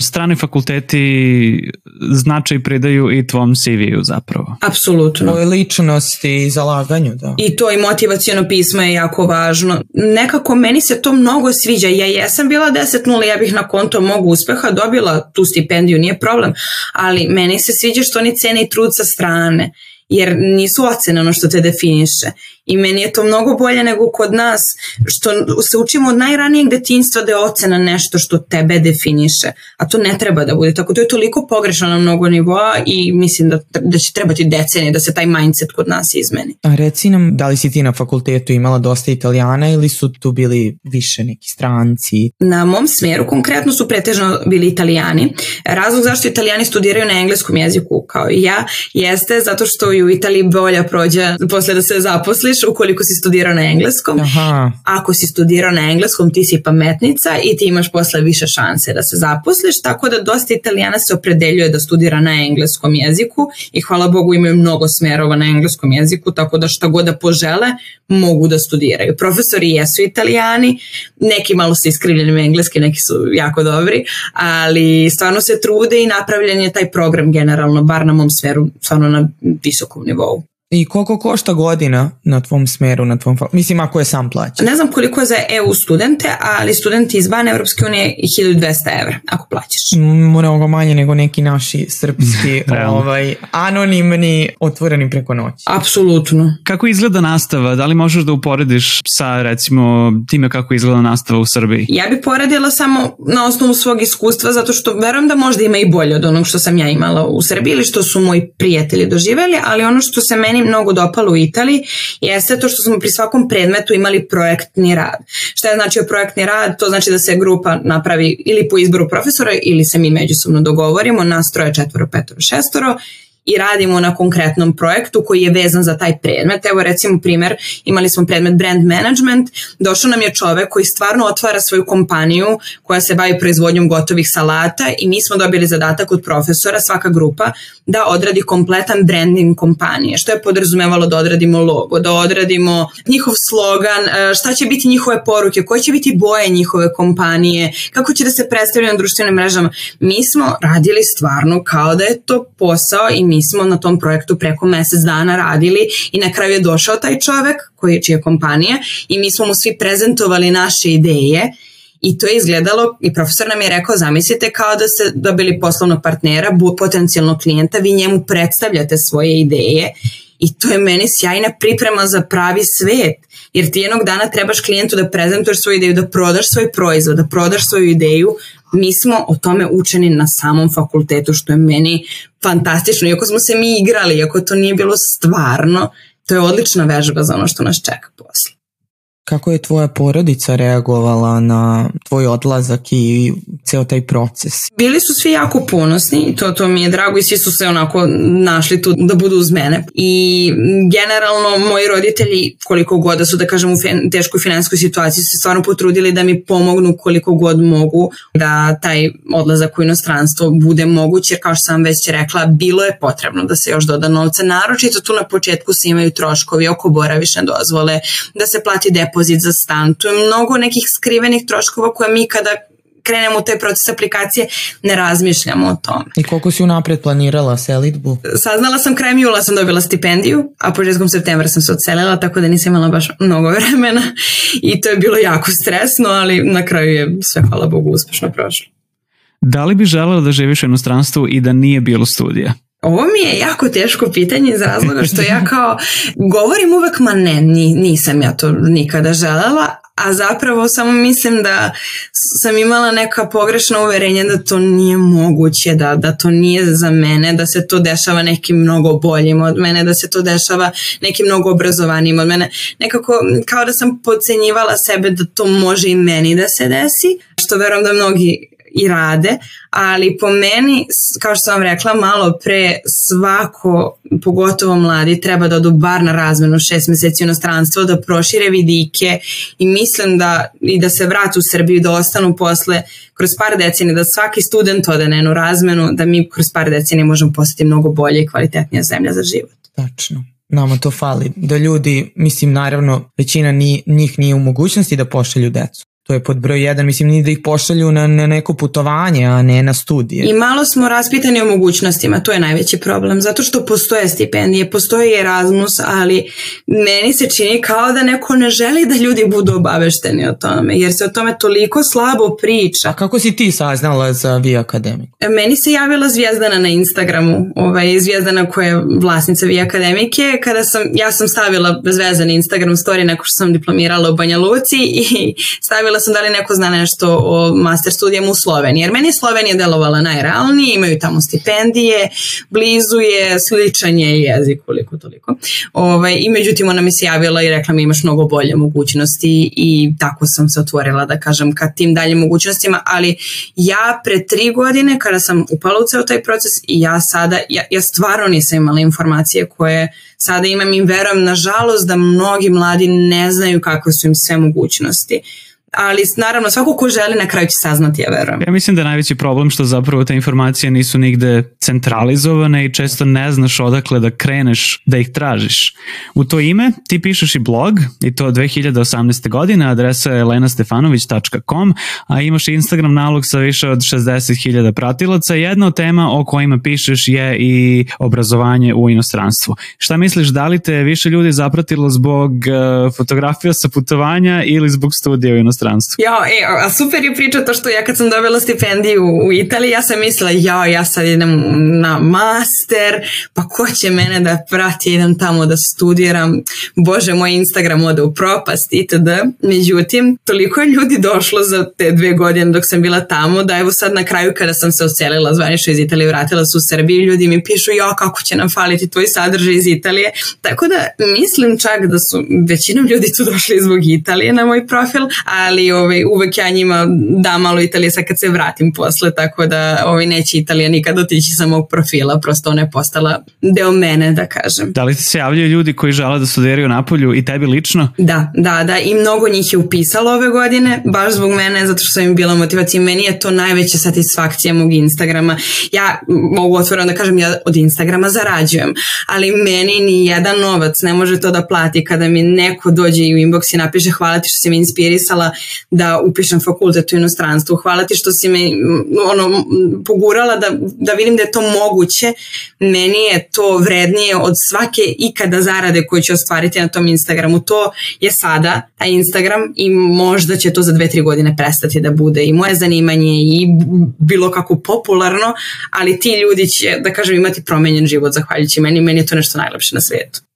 strani fakulteti značaj pridaju i tvom CV-u zapravo. Apsolutno. Tvoj ličnosti i zalaganju, da. I to i motivacijono pismo je jako važno. Nekako meni se to mnogo sviđa. Ja jesam bila 10-0, ja bih na konto mog uspeha dobila tu stipendiju, nije problem, ali meni se sviđa što oni cene i trud sa strane jer nisu ocene ono što te definiše i meni je to mnogo bolje nego kod nas što se učimo od najranijeg detinstva da je ocena nešto što tebe definiše, a to ne treba da bude tako, to je toliko pogrešno na mnogo nivoa i mislim da, da će trebati decenije da se taj mindset kod nas izmeni. A reci nam, da li si ti na fakultetu imala dosta italijana ili su tu bili više neki stranci? Na mom smeru konkretno su pretežno bili italijani. Razlog zašto italijani studiraju na engleskom jeziku kao i ja jeste zato što i u Italiji bolja prođe posle da se zaposliš ukoliko si studirao na engleskom. Aha. Ako si studirao na engleskom ti si pametnica i ti imaš posle više šanse da se zaposliš, tako da dosta italijana se opredeljuje da studira na engleskom jeziku i hvala Bogu imaju mnogo smerova na engleskom jeziku, tako da šta god da požele mogu da studiraju. Profesori jesu italijani, neki malo su iskrivljeni engleski, neki su jako dobri, ali stvarno se trude i napravljen je taj program generalno, bar na mom sferu, stvarno na visokom nivou. I koliko košta godina na tvom smeru, na tvom, mislim ako je sam plaća? Ne znam koliko je za EU studente, ali studenti izvan Evropske unije i 1200 evra ako plaćaš. Mnogo manje nego neki naši srpski, ovaj, anonimni, otvoreni preko noći. Apsolutno. Kako izgleda nastava? Da li možeš da uporediš sa recimo time kako izgleda nastava u Srbiji? Ja bi poradila samo na osnovu svog iskustva zato što verujem da možda ima i bolje od onog što sam ja imala u Srbiji ili što su moji prijatelji doživeli, ali ono što se meni mnogo dopalo u Italiji jeste to što smo pri svakom predmetu imali projektni rad. Šta je značio projektni rad? To znači da se grupa napravi ili po izboru profesora ili se mi međusobno dogovorimo, nas troje, četvoro, petoro, šestoro i radimo na konkretnom projektu koji je vezan za taj predmet. Evo recimo primer, imali smo predmet brand management, došao nam je čovek koji stvarno otvara svoju kompaniju koja se bavi proizvodnjom gotovih salata i mi smo dobili zadatak od profesora, svaka grupa, da odradi kompletan branding kompanije, što je podrazumevalo da odradimo logo, da odradimo njihov slogan, e, šta će biti njihove poruke, koje će biti boje njihove kompanije, kako će da se predstavljaju na društvenim mrežama. Mi smo radili stvarno kao da je to posao i mi smo na tom projektu preko mesec dana radili i na kraju je došao taj čovek koji čija kompanija i mi smo mu svi prezentovali naše ideje I to je izgledalo, i profesor nam je rekao, zamislite kao da ste dobili poslovnog partnera, potencijalnog klijenta, vi njemu predstavljate svoje ideje i to je meni sjajna priprema za pravi svet. Jer ti jednog dana trebaš klijentu da prezentuješ svoju ideju, da prodaš svoj proizvod, da prodaš svoju ideju. Mi smo o tome učeni na samom fakultetu, što je meni fantastično. Iako smo se mi igrali, iako to nije bilo stvarno, to je odlična vežba za ono što nas čeka posle. Kako je tvoja porodica reagovala na tvoj odlazak i ceo taj proces? Bili su svi jako ponosni, to, to mi je drago i svi su se onako našli tu da budu uz mene. I generalno moji roditelji, koliko god da su da kažem u teškoj finansijskoj situaciji, su se stvarno potrudili da mi pomognu koliko god mogu da taj odlazak u inostranstvo bude moguć, jer kao što sam već rekla, bilo je potrebno da se još doda novca, naročito tu na početku se imaju troškovi oko boravišne dozvole, da se plati depozit za stan, tu je mnogo nekih skrivenih troškova koje mi kada krenemo u taj proces aplikacije, ne razmišljamo o tome. I koliko si unapred planirala selitbu? Saznala sam krajem jula sam dobila stipendiju, a početkom septembra sam se odselila, tako da nisam imala baš mnogo vremena i to je bilo jako stresno, ali na kraju je sve, hvala Bogu, uspešno prošlo. Da li bi želela da živiš u inostranstvu i da nije bilo studija? Ovo mi je jako teško pitanje iz razloga što ja kao govorim uvek ma ne, ni, nisam ja to nikada želela, a zapravo samo mislim da sam imala neka pogrešna uverenja da to nije moguće, da, da to nije za mene, da se to dešava nekim mnogo boljim od mene, da se to dešava nekim mnogo obrazovanijim od mene. Nekako kao da sam podcenjivala sebe da to može i meni da se desi, što verujem da mnogi i rade, ali po meni, kao što sam vam rekla malo pre, svako, pogotovo mladi, treba da odu bar na razmenu šest meseci u inostranstvo, da prošire vidike i mislim da i da se vrate u Srbiju, da ostanu posle kroz par decenija, da svaki student ode na jednu razmenu, da mi kroz par decenija možemo postati mnogo bolje i kvalitetnija zemlja za život. Tačno. Nama to fali. Da ljudi, mislim naravno, većina ni, njih nije u mogućnosti da pošalju decu. To je pod broj jedan, mislim ni da ih pošalju na, na neko putovanje, a ne na studije. I malo smo raspitani o mogućnostima, to je najveći problem, zato što postoje stipendije, postoji Erasmus, ali meni se čini kao da neko ne želi da ljudi budu obavešteni o tome, jer se o tome toliko slabo priča. A kako si ti saznala za Vi Akademiku? Meni se javila Zvijezdana na Instagramu, ovaj, Zvijezdana koja je vlasnica Vi Akademike, kada sam, ja sam stavila bezvezan Instagram story nakon što sam diplomirala u Banja Luci i stavila sam da li neko zna nešto o master studijama u Sloveniji, jer meni je Slovenija delovala najrealnije, imaju tamo stipendije, blizu je, sličan je jezik koliko toliko. Ovaj, I međutim ona mi se javila i rekla mi imaš mnogo bolje mogućnosti i tako sam se otvorila da kažem ka tim daljim mogućnostima, ali ja pre tri godine kada sam upala u ceo taj proces i ja sada, ja, ja stvarno nisam imala informacije koje sada imam i verujem nažalost da mnogi mladi ne znaju kakve su im sve mogućnosti ali naravno svako ko želi na kraju će saznati, ja verujem. Ja mislim da je najveći problem što zapravo te informacije nisu nigde centralizovane i često ne znaš odakle da kreneš da ih tražiš. U to ime ti pišeš i blog i to 2018. godine, adresa je lenastefanović.com, a imaš Instagram nalog sa više od 60.000 pratilaca. Jedna od tema o kojima pišeš je i obrazovanje u inostranstvu. Šta misliš, da li te više ljudi zapratilo zbog uh, fotografija sa putovanja ili zbog studija u inostranstvu? Ja, e, a super je priča to što ja kad sam dobila stipendiju u Italiji, ja sam mislila, ja, ja sad idem na master, pa ko će mene da prati, idem tamo da studiram, bože, moj Instagram ode u propast itd. Međutim, toliko je ljudi došlo za te dve godine dok sam bila tamo, da evo sad na kraju kada sam se ocelila zvanično iz Italije, vratila se u Srbiju, ljudi mi pišu, ja, kako će nam faliti tvoj sadržaj iz Italije. Tako da mislim čak da su većinom ljudi tu došli zbog Italije na moj profil, ali ovaj, uvek ja njima da malo Italije sad kad se vratim posle, tako da ovaj, neće Italija nikad otići sa mog profila, prosto ona je postala deo mene, da kažem. Da li ti se javljaju ljudi koji žele da studiraju napolju i tebi lično? Da, da, da, i mnogo njih je upisalo ove godine, baš zbog mene, zato što sam im bila motivacija. Meni je to najveća satisfakcija mog Instagrama. Ja mogu otvoreno da kažem, ja od Instagrama zarađujem, ali meni ni jedan novac ne može to da plati kada mi neko dođe i u inbox i napiše hvala ti što si me inspirisala da upišem fakultet u inostranstvu, hvala ti što si me ono, pogurala da, da vidim da je to moguće, meni je to vrednije od svake ikada zarade koju ću ostvariti na tom Instagramu. To je sada, a Instagram i možda će to za dve, tri godine prestati da bude i moje zanimanje i bilo kako popularno, ali ti ljudi će, da kažem, imati promenjen život zahvaljujući meni. Meni je to nešto najlepše na svetu.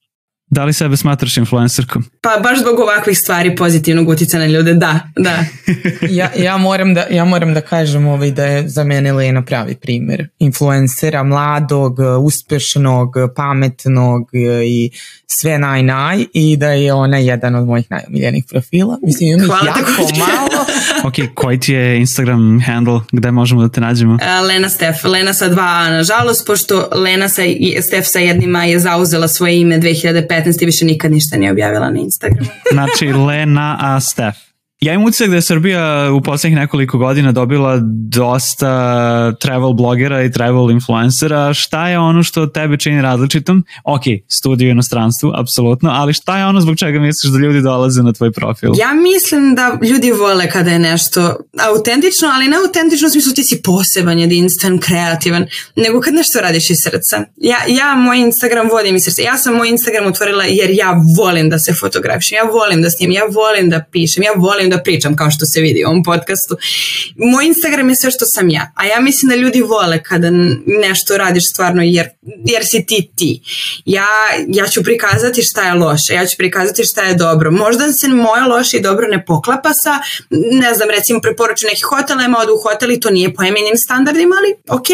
Da li sebe smatraš influencerkom? Pa baš zbog ovakvih stvari pozitivnog utjeca na ljude, da, da. ja, ja, moram da, ja moram da kažem ovaj, da je za mene Lena pravi primer influencera, mladog, uspešnog, pametnog i sve naj naj i da je ona jedan od mojih najomiljenih profila. Mislim, imam ih jako malo. ok, koji ti je Instagram handle, gde možemo da te nađemo? Uh, Lena Stef, Lena sa dva A, nažalost, pošto Lena sa, Stef sa jednima je zauzela svoje ime 2015 i više nikad ništa nije objavila na Instagramu. znači, Lena A. Stef. Ja imam utisak da je Srbija u poslednjih nekoliko godina dobila dosta travel blogera i travel influencera. Šta je ono što tebe čini različitom? Ok, studiju u inostranstvu, apsolutno, ali šta je ono zbog čega misliš da ljudi dolaze na tvoj profil? Ja mislim da ljudi vole kada je nešto autentično, ali ne autentično u smislu ti si poseban, jedinstven, kreativan, nego kad nešto radiš iz srca. Ja, ja moj Instagram vodim iz srca. Ja sam moj Instagram otvorila jer ja volim da se fotografišem, ja volim da snimam, ja volim da pišem, ja volim da pričam kao što se vidi u ovom podcastu. Moj Instagram je sve što sam ja, a ja mislim da ljudi vole kada nešto radiš stvarno jer, jer si ti ti. Ja, ja ću prikazati šta je loše, ja ću prikazati šta je dobro. Možda se moje loše i dobro ne poklapa sa, ne znam, recimo preporuču neki hotel, ima odu u hotel i to nije po eminim standardima, ali ok,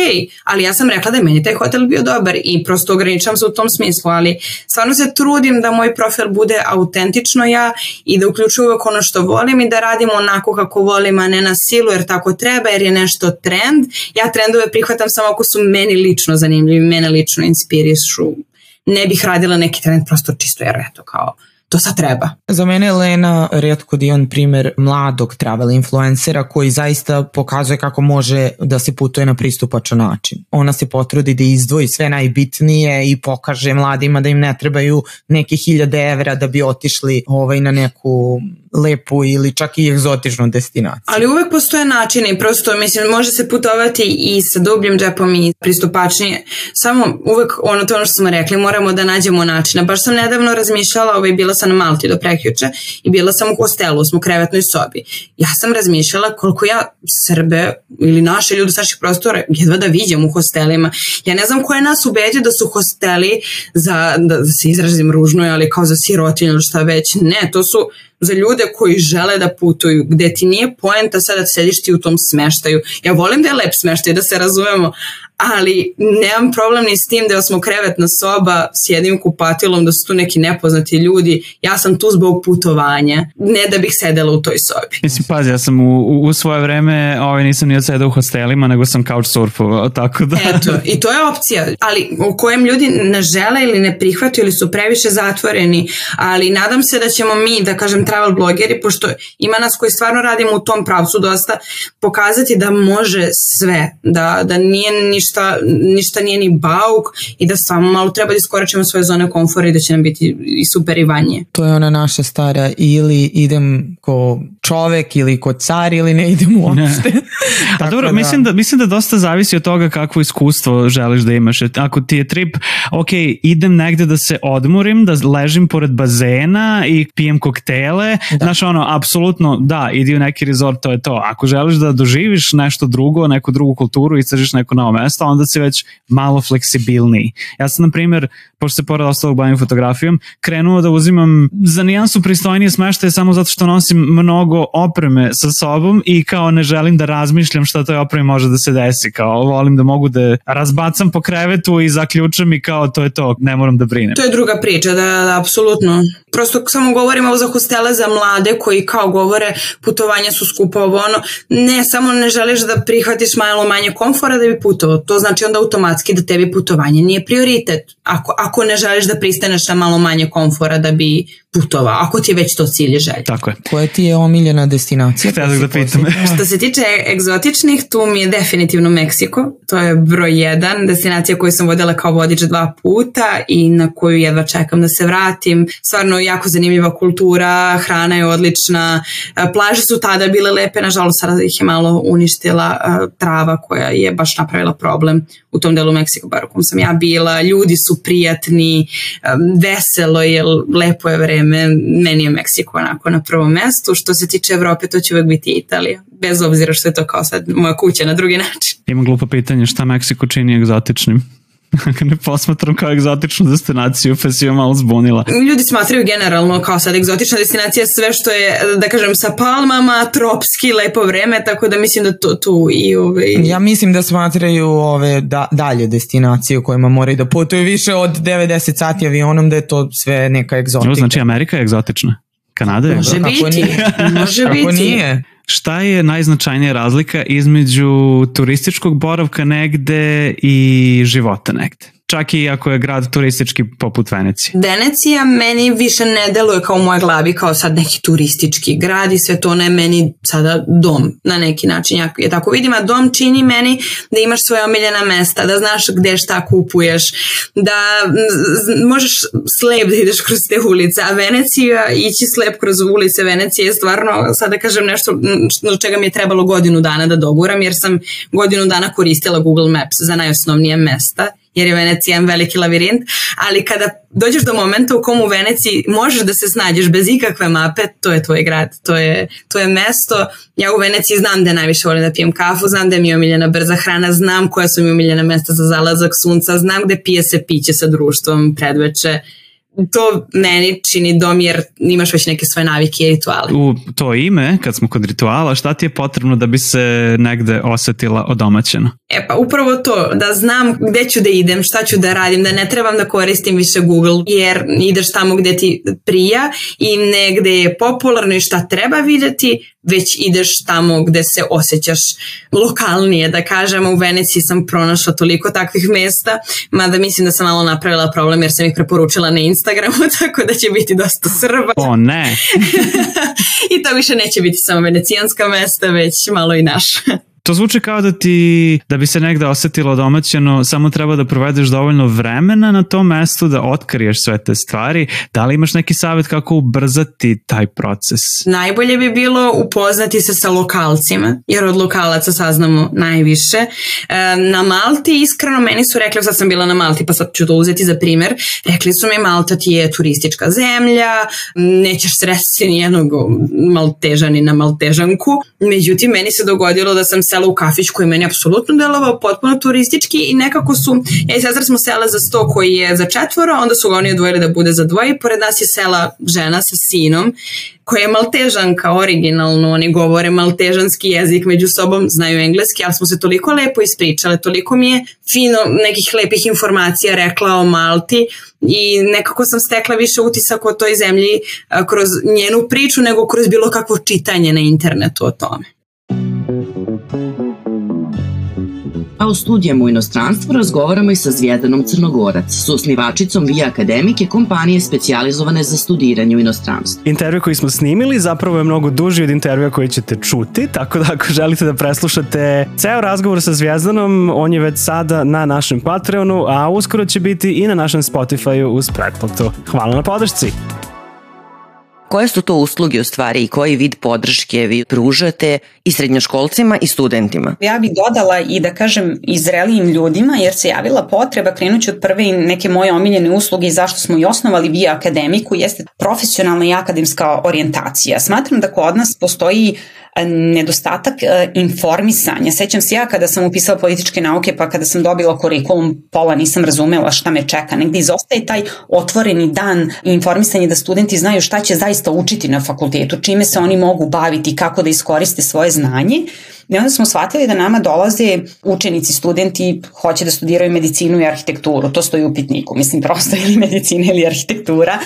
ali ja sam rekla da je meni taj hotel bio dobar i prosto ograničam se u tom smislu, ali stvarno se trudim da moj profil bude autentično ja i da uključuju uvek ono što volim i da radimo onako kako volim, a ne na silu jer tako treba, jer je nešto trend. Ja trendove prihvatam samo ako su meni lično zanimljivi, mene lično inspirišu. Ne bih radila neki trend prosto čisto jer eto kao to sad treba. Za mene je Lena redko dion primer mladog travel influencera koji zaista pokazuje kako može da se putuje na pristupačan način. Ona se potrudi da izdvoji sve najbitnije i pokaže mladima da im ne trebaju neke hiljade evra da bi otišli ovaj, na neku lepu ili čak i egzotičnu destinaciju. Ali uvek postoje načine, prosto mislim može se putovati i sa dubljim džepom i pristupačnije. Samo uvek ono to ono što smo rekli, moramo da nađemo načina. Baš sam nedavno razmišljala, ovaj, bila sam na Malti do prekjuče i bila sam u hostelu, smo u krevetnoj sobi. Ja sam razmišljala koliko ja Srbe ili naše ljude sa naših prostora jedva da vidim u hostelima. Ja ne znam ko je nas ubedio da su hosteli za, da, da se izrazim ružno, ali kao za sirotinju ili šta već. Ne, to su za ljude koji žele da putuju, gde ti nije poenta sada da sediš ti u tom smeštaju. Ja volim da je lep smeštaj, da se razumemo, ali nemam problem ni s tim da je osmokrevetna soba s jednim kupatilom, da su tu neki nepoznati ljudi. Ja sam tu zbog putovanja, ne da bih sedela u toj sobi. Mislim, pazi, ja sam u, u, svoje vreme ovaj, nisam ni odsedao u hostelima, nego sam couch surfovao, tako da... Eto, i to je opcija, ali u kojem ljudi ne žele ili ne prihvataju ili su previše zatvoreni, ali nadam se da ćemo mi, da kažem travel blogeri, pošto ima nas koji stvarno radimo u tom pravcu dosta, pokazati da može sve, da, da nije ništa, ništa nije ni bauk i da stvarno malo treba da iskoračimo svoje zone komfora i da će nam biti i super i vanje. To je ona naša stara ili idem ko čovek ili ko car ili ne idem uopšte. A Tako dobro, da- mislim da mislim da dosta zavisi od toga kakvo iskustvo želiš da imaš. Ako ti je trip, ok, idem negde da se odmorim, da ležim pored bazena i pijem koktele, da. znaš ono, apsolutno da, idi u neki resort, to je to. Ako želiš da doživiš nešto drugo, neku drugu kulturu i istražiš neko novo mesto, onda si već malo fleksibilniji. Ja sam, na primjer, pošto se pored ostalog bavim fotografijom, krenuo da uzimam za nijansu pristojnije smeštaje samo zato što nosim mnogo opreme sa sobom i kao ne želim da razmišljam šta toj opremi može da se desi. Kao volim da mogu da razbacam po krevetu i zaključam i kao to je to, ne moram da brinem. To je druga priča, da, da, apsolutno. Prosto samo govorimo ovo za hostele za mlade koji kao govore putovanja su skupo ovo ono. Ne, samo ne želiš da prihvatiš malo manje komfora da bi putovao. To znači onda automatski da tebi putovanje nije prioritet. Ako, ako ne želiš da pristaneš na malo manje komfora da bi putovao. Ako ti je već to cilj i želja. Tako je. Koja ti je omiljena destinacija? Htela da pitam. Što se tiče egzotičnih, tu mi je definitivno Meksiko. To je broj jedan, destinacija koju sam vodila kao vodič dva puta i na koju jedva čekam da se vratim. Stvarno jako zanimljiva kultura, hrana je odlična, e, plaže su tada bile lepe, nažalost sada ih je malo uništila e, trava koja je baš napravila problem u tom delu Meksika, bar u kom sam ja bila. Ljudi su prijatni, veselo je, lepo je vreme. Meni je Meksiko onako na prvom mestu. Što se tiče Evrope, to će uvek biti Italija. Bez obzira što je to kao sad moja kuća na drugi način. Imam glupo pitanje, šta Meksiko čini egzotičnim? Ne posmatram kao egzotičnu destinaciju, pa si joj malo zbunila. Ljudi smatraju generalno kao sad egzotična destinacija sve što je, da kažem, sa palmama, tropski, lepo vreme, tako da mislim da to tu i ovaj... Ja mislim da smatraju ove da, dalje destinacije u kojima moraju da putuju više od 90 sati avionom da je to sve neka egzotika. Znači Amerika je egzotična. Kanada je Može biti, može Kako biti. nije? Šta je najznačajnija razlika između turističkog boravka negde i života negde? Čak i ako je grad turistički poput Venecije. Venecija meni više ne deluje kao u mojoj glavi kao sad neki turistički grad i sve to ne meni sada dom na neki način. Ja tako vidim, a dom čini meni da imaš svoje omiljena mesta, da znaš gde šta kupuješ, da možeš slep da ideš kroz te ulice, a Venecija, ići slep kroz ulice Venecije je stvarno, sad da kažem nešto do čega mi je trebalo godinu dana da doguram, jer sam godinu dana koristila Google Maps za najosnovnije mesta jer je Venecija jedan veliki lavirint, ali kada dođeš do momenta u kom u Veneciji možeš da se snađeš bez ikakve mape, to je tvoj grad, to je, to je mesto. Ja u Veneciji znam da najviše volim da pijem kafu, znam je mi omiljena brza hrana, znam koja su mi omiljena mesta za zalazak sunca, znam gde pije se piće sa društvom predveče. To meni čini dom jer imaš već neke svoje navike i rituale. U to ime, kad smo kod rituala, šta ti je potrebno da bi se negde osetila odomaćeno? E pa upravo to, da znam gde ću da idem, šta ću da radim, da ne trebam da koristim više Google, jer ideš tamo gde ti prija i negde je popularno i šta treba videti, već ideš tamo gde se osjećaš lokalnije, da kažem, u Veneciji sam pronašla toliko takvih mesta, mada mislim da sam malo napravila problem jer sam ih preporučila na Instagramu, tako da će biti dosta Srba. O ne, i to više neće biti samo venecijanska mesta, već malo i naša. To zvuči kao da ti, da bi se negde osetilo domaćeno, samo treba da provedeš dovoljno vremena na tom mestu da otkriješ sve te stvari. Da li imaš neki savjet kako ubrzati taj proces? Najbolje bi bilo upoznati se sa lokalcima, jer od lokalaca saznamo najviše. E, na Malti, iskreno, meni su rekli, sad sam bila na Malti, pa sad ću to uzeti za primer, rekli su mi Malta ti je turistička zemlja, nećeš sresti nijednog maltežani na maltežanku. Međutim, meni se dogodilo da sam sela sela u kafić koji meni apsolutno delovao potpuno turistički i nekako su, ja i sestra smo sela za sto koji je za četvoro, onda su ga oni odvojili da bude za dvoje i pored nas je sela žena sa sinom koja je maltežanka originalno, oni govore maltežanski jezik među sobom, znaju engleski, ali smo se toliko lepo ispričale, toliko mi je fino nekih lepih informacija rekla o Malti i nekako sam stekla više utisak o toj zemlji kroz njenu priču nego kroz bilo kakvo čitanje na internetu o tome. A o studijama u inostranstvu razgovaramo i sa Zvijezdanom Crnogorac, susnivačicom Via Akademike kompanije specijalizovane za studiranje u inostranstvu. Intervju koji smo snimili zapravo je mnogo duži od intervjua koji ćete čuti, tako da ako želite da preslušate ceo razgovor sa Zvijezdanom, on je već sada na našem Patreonu, a uskoro će biti i na našem Spotify-u uz pretplatu. Hvala na podršci! Koje su to usluge u stvari i koji vid podrške vi pružate i srednjoškolcima i studentima? Ja bih dodala i da kažem i zrelijim ljudima jer se javila potreba, krenući od prve neke moje omiljene usluge i zašto smo i osnovali Via Akademiku, jeste profesionalna i akademska orijentacija. Smatram da kod nas postoji nedostatak e, informisanja. Sećam se ja kada sam upisala političke nauke, pa kada sam dobila kurikulum, pola nisam razumela šta me čeka. Negde izostaje taj otvoreni dan i informisanje da studenti znaju šta će zaista učiti na fakultetu, čime se oni mogu baviti, kako da iskoriste svoje znanje. I onda smo shvatili da nama dolaze učenici, studenti, hoće da studiraju medicinu i arhitekturu, to stoji u pitniku, mislim prosto ili medicina ili arhitektura,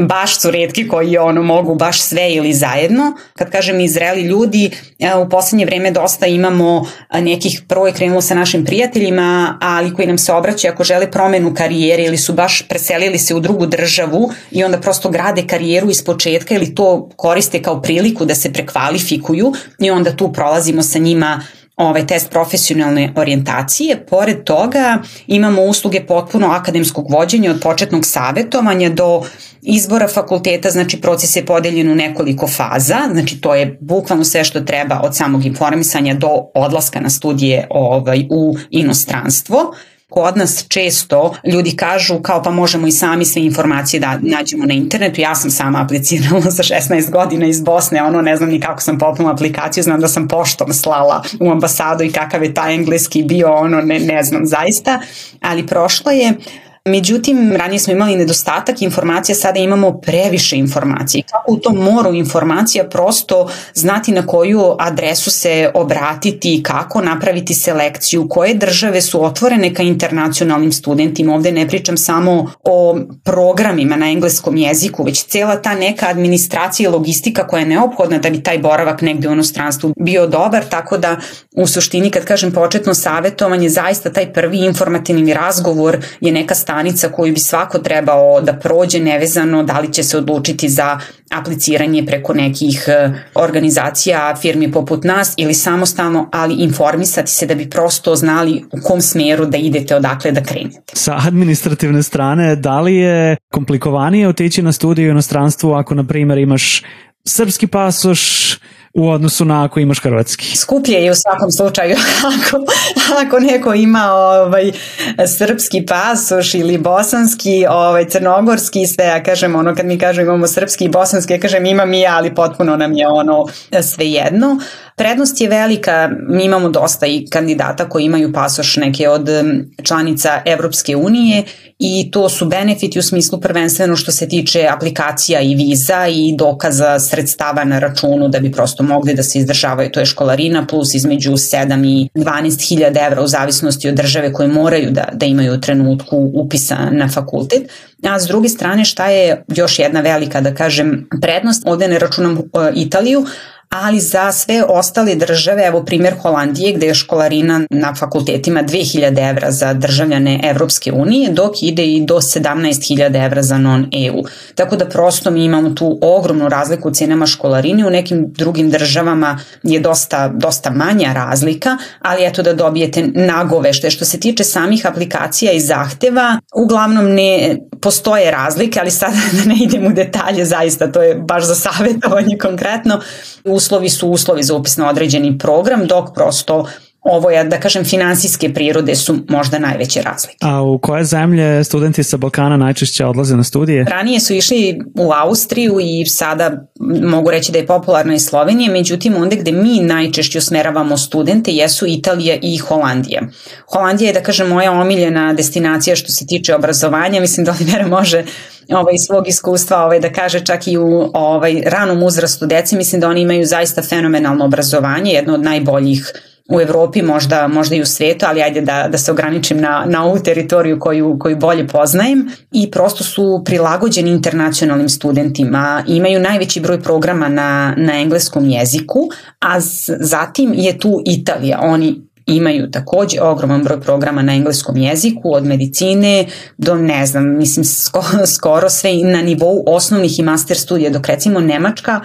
baš su redki koji ono mogu baš sve ili zajedno. Kad kažem izreli ljudi, u poslednje vreme dosta imamo nekih, prvo je krenulo sa našim prijateljima, ali koji nam se obraćaju ako žele promenu karijere ili su baš preselili se u drugu državu i onda prosto grade karijeru iz početka ili to koriste kao priliku da se prekvalifikuju i onda tu prolazimo sa njim njima ovaj test profesionalne orijentacije. Pored toga imamo usluge potpuno akademskog vođenja od početnog savetovanja do izbora fakulteta, znači proces je podeljen u nekoliko faza, znači to je bukvalno sve što treba od samog informisanja do odlaska na studije ovaj, u inostranstvo. Kod nas često ljudi kažu kao pa možemo i sami sve informacije da nađemo na internetu. Ja sam sama aplicirala za 16 godina iz Bosne, ono ne znam ni kako sam popnula aplikaciju, znam da sam poštom slala u ambasadu i kakav je taj engleski bio, ono ne, ne znam zaista, ali prošlo je Međutim, ranije smo imali nedostatak informacija, sada imamo previše informacija. Kako u tom moru informacija prosto znati na koju adresu se obratiti, kako napraviti selekciju, koje države su otvorene ka internacionalnim studentima. Ovde ne pričam samo o programima na engleskom jeziku, već cela ta neka administracija i logistika koja je neophodna da bi taj boravak negde u inostranstvu bio dobar, tako da u suštini kad kažem početno savetovanje, zaista taj prvi informativni razgovor je neka stanica koju bi svako trebao da prođe nevezano da li će se odlučiti za apliciranje preko nekih e, organizacija, firmi poput nas ili samostalno, ali informisati se da bi prosto znali u kom smeru da idete, odakle da krenete. Sa administrativne strane, da li je komplikovanije otići na studiju u inostranstvu ako, na primjer, imaš srpski pasoš, u odnosu na ako imaš hrvatski. Skuplje je u svakom slučaju ako, ako neko ima ovaj, srpski pasoš ili bosanski, ovaj, crnogorski, sve, ja kažem ono kad mi kažem imamo srpski i bosanski, ja kažem imam i ja, ali potpuno nam je ono sve jedno. Prednost je velika, mi imamo dosta i kandidata koji imaju pasoš neke od članica Evropske unije i to su benefiti u smislu prvenstveno što se tiče aplikacija i viza i dokaza sredstava na računu da bi prosto mogli da se izdržavaju, to je školarina plus između 7 i 12 hiljada evra u zavisnosti od države koje moraju da, da imaju trenutku upisa na fakultet. A s druge strane šta je još jedna velika da kažem prednost, ovde ne računam uh, Italiju, ali za sve ostale države, evo primjer Holandije gde je školarina na fakultetima 2000 evra za državljane Evropske unije, dok ide i do 17.000 evra za non-EU. Tako da prosto mi imamo tu ogromnu razliku u cenama školarine, u nekim drugim državama je dosta, dosta manja razlika, ali eto da dobijete nagovešte. Što se tiče samih aplikacija i zahteva, uglavnom ne postoje razlike, ali sada da ne idem u detalje, zaista to je baš za savjetovanje konkretno. U uslovi su uslovi za upis na određeni program, dok prosto ovo je, da kažem, finansijske prirode su možda najveće razlike. A u koje zemlje studenti sa Balkana najčešće odlaze na studije? Ranije su išli u Austriju i sada mogu reći da je popularna i Slovenija, međutim onda gde mi najčešće usmeravamo studente jesu Italija i Holandija. Holandija je, da kažem, moja omiljena destinacija što se tiče obrazovanja, mislim da Olivera može ovaj, svog iskustva ovaj, da kaže čak i u ovaj, ranom uzrastu deci, mislim da oni imaju zaista fenomenalno obrazovanje, jedno od najboljih u Evropi, možda, možda i u svetu, ali ajde da, da se ograničim na, na ovu teritoriju koju, koju bolje poznajem. I prosto su prilagođeni internacionalnim studentima, imaju najveći broj programa na, na engleskom jeziku, a z, zatim je tu Italija, oni imaju takođe ogroman broj programa na engleskom jeziku, od medicine do ne znam, mislim skoro, skoro sve na nivou osnovnih i master studija, dok recimo Nemačka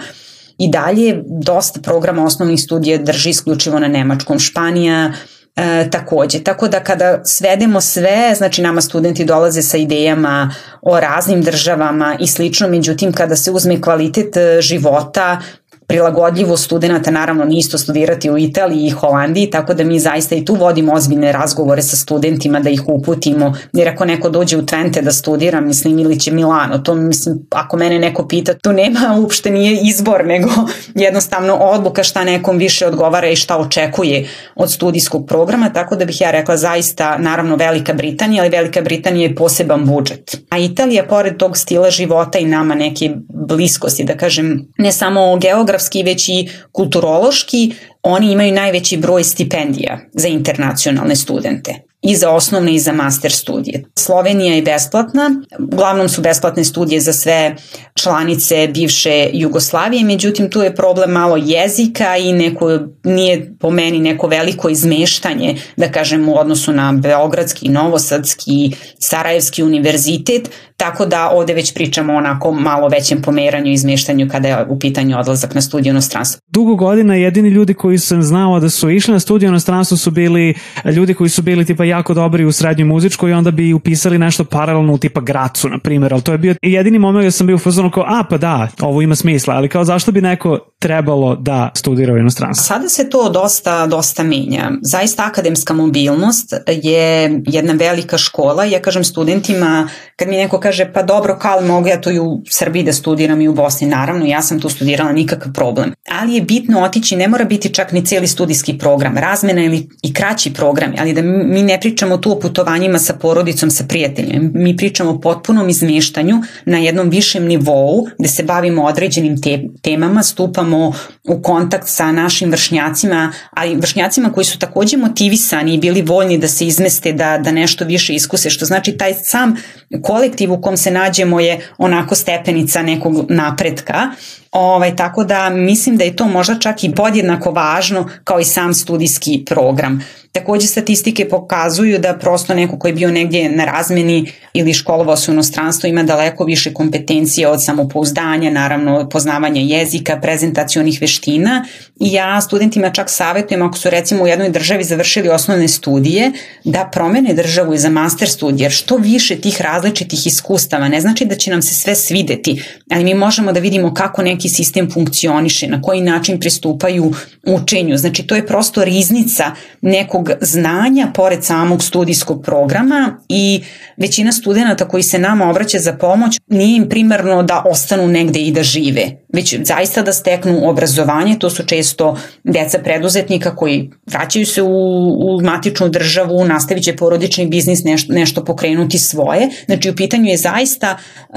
i dalje dosta programa osnovnih studija drži isključivo na nemačkom. Španija e, takođe. Tako da kada svedemo sve, znači nama studenti dolaze sa idejama o raznim državama i slično, međutim kada se uzme kvalitet e, života prilagodljivo studenta, naravno nije isto studirati u Italiji i Holandiji, tako da mi zaista i tu vodimo ozbiljne razgovore sa studentima da ih uputimo, jer ako neko dođe u Twente da studira, mislim, ili će Milano, to mislim, ako mene neko pita, tu nema uopšte nije izbor, nego jednostavno odluka šta nekom više odgovara i šta očekuje od studijskog programa, tako da bih ja rekla zaista, naravno Velika Britanija, ali Velika Britanija je poseban budžet. A Italija, pored tog stila života i nama neke bliskosti, da kažem, ne samo geografski, geografski, već i kulturološki, oni imaju najveći broj stipendija za internacionalne studente i za osnovne i za master studije. Slovenija je besplatna, uglavnom su besplatne studije za sve članice bivše Jugoslavije, međutim tu je problem malo jezika i neko, nije po meni neko veliko izmeštanje, da kažem u odnosu na Beogradski, Novosadski, Sarajevski univerzitet, tako da ovde već pričamo o onako malo većem pomeranju i izmeštanju kada je u pitanju odlazak na studiju inostranstvo. Dugo godina jedini ljudi koji sam znao da su išli na studiju inostranstvo su bili ljudi koji su bili tipa jako dobri u srednjoj muzičkoj i onda bi upisali nešto paralelno u tipa Gracu, na primjer, ali to je bio jedini moment gde sam bio u fazonu kao, a pa da, ovo ima smisla, ali kao zašto bi neko trebalo da studira u inostranstvu? Sada se to dosta, dosta menja. Zaista akademska mobilnost je jedna velika škola. Ja kažem studentima, kad mi neko kaže pa dobro, kao mogu ja to i u Srbiji da studiram i u Bosni, naravno, ja sam tu studirala, nikakav problem. Ali je bitno otići, ne mora biti čak ni celi studijski program, razmena ili i kraći program, ali da mi ne pričamo tu o putovanjima sa porodicom, sa prijateljima, mi pričamo o potpunom izmeštanju na jednom višem nivou gde se bavimo određenim te, temama, stupamo u kontakt sa našim vršnjacima, ali vršnjacima koji su takođe motivisani i bili voljni da se izmeste, da, da nešto više iskuse, što znači taj sam kolektiv u kom se nađemo je onako stepenica nekog napretka Ovaj, tako da mislim da je to možda čak i podjednako važno kao i sam studijski program. Takođe statistike pokazuju da prosto neko koji je bio negdje na razmeni ili školovao se u inostranstvu ima daleko više kompetencije od samopouzdanja, naravno poznavanja jezika, prezentacionih veština i ja studentima čak savjetujem ako su recimo u jednoj državi završili osnovne studije da promene državu i za master studije jer što više tih različitih iskustava ne znači da će nam se sve svideti, ali mi možemo da vidimo kako neki sistem funkcioniše, na koji način pristupaju učenju. Znači to je prosto riznica nekog znanja pored samog studijskog programa i većina studenta koji se nama obraća za pomoć nije im primarno da ostanu negde i da žive, već zaista da steknu obrazovanje, to su često deca preduzetnika koji vraćaju se u, u matičnu državu, nastavit će porodični biznis, nešto, nešto pokrenuti svoje. Znači u pitanju je zaista uh,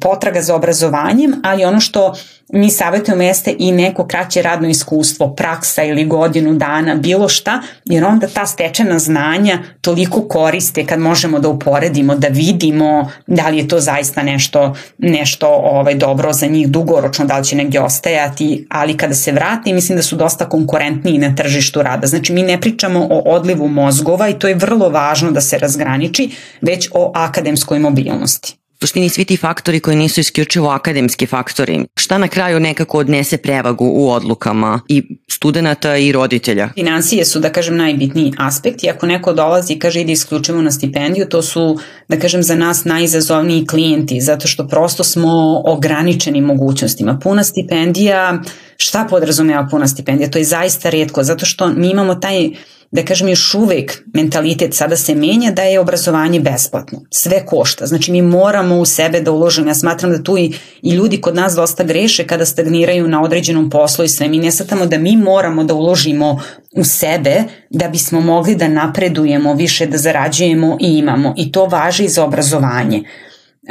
potraga za obrazovanjem, ali ono što mi savjetujemo jeste i neko kraće radno iskustvo, praksa ili godinu dana, bilo šta, jer onda ta stečena znanja toliko koriste kad možemo da uporedimo, da vidimo da li je to zaista nešto, nešto ovaj, dobro za njih dugoročno, da li će negdje ostajati, ali kada se vrati mislim da su dosta konkurentniji na tržištu rada. Znači mi ne pričamo o odlivu mozgova i to je vrlo važno da se razgraniči, već o akademskoj mobilnosti suštini svi ti faktori koji nisu isključivo akademski faktori, šta na kraju nekako odnese prevagu u odlukama i studenta i roditelja? Financije su, da kažem, najbitniji aspekt i ako neko dolazi i kaže ide isključivo na stipendiju, to su, da kažem, za nas najizazovniji klijenti, zato što prosto smo ograničeni mogućnostima. Puna stipendija, šta podrazumeva puna stipendija? To je zaista redko, zato što mi imamo taj da kažem još uvek mentalitet sada se menja da je obrazovanje besplatno. Sve košta. Znači mi moramo u sebe da uložimo. Ja smatram da tu i, i ljudi kod nas dosta greše kada stagniraju na određenom poslu i sve. Mi ne satamo da mi moramo da uložimo u sebe da bismo mogli da napredujemo, više da zarađujemo i imamo. I to važi i za obrazovanje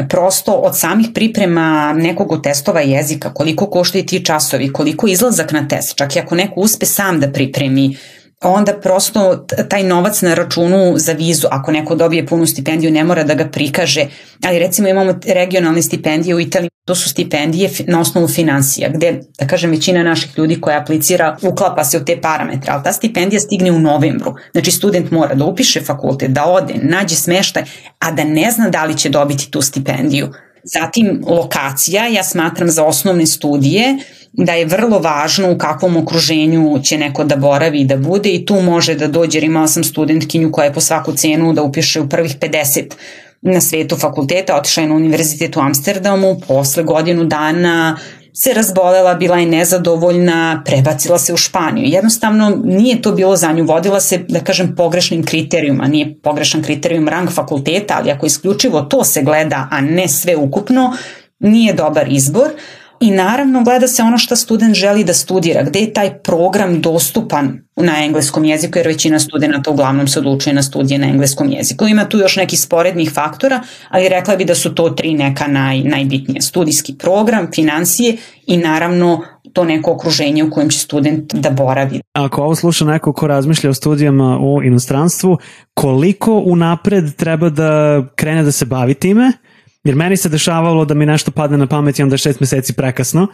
prosto od samih priprema nekog od testova jezika, koliko koštaju ti časovi, koliko izlazak na test, čak i ako neko uspe sam da pripremi onda prosto taj novac na računu za vizu, ako neko dobije punu stipendiju, ne mora da ga prikaže, ali recimo imamo regionalne stipendije u Italiji, to su stipendije na osnovu financija, gde, da kažem, većina naših ljudi koja aplicira uklapa se u te parametre, ali ta stipendija stigne u novembru. Znači, student mora da upiše fakultet, da ode, nađe smeštaj, a da ne zna da li će dobiti tu stipendiju. Zatim, lokacija, ja smatram za osnovne studije, da je vrlo važno u kakvom okruženju će neko da boravi i da bude i tu može da dođe, jer imala sam studentkinju koja je po svaku cenu da upiše u prvih 50 na svetu fakulteta, otišla je na univerzitet u Amsterdamu, posle godinu dana se razbolela, bila je nezadovoljna, prebacila se u Španiju. Jednostavno nije to bilo za nju, vodila se, da kažem, pogrešnim kriterijuma, nije pogrešan kriterijum rang fakulteta, ali ako isključivo to se gleda, a ne sve ukupno, nije dobar izbor. I naravno gleda se ono što student želi da studira, gde je taj program dostupan na engleskom jeziku, jer većina studenta uglavnom se odlučuje na studije na engleskom jeziku. Ima tu još neki sporednih faktora, ali rekla bi da su to tri neka naj, najbitnije. Studijski program, financije i naravno to neko okruženje u kojem će student da boravi. Ako ovo sluša neko ko razmišlja o studijama u inostranstvu, koliko unapred treba da krene da se bavi time? Jer meni se dešavalo da mi nešto padne na pamet i onda šest meseci prekasno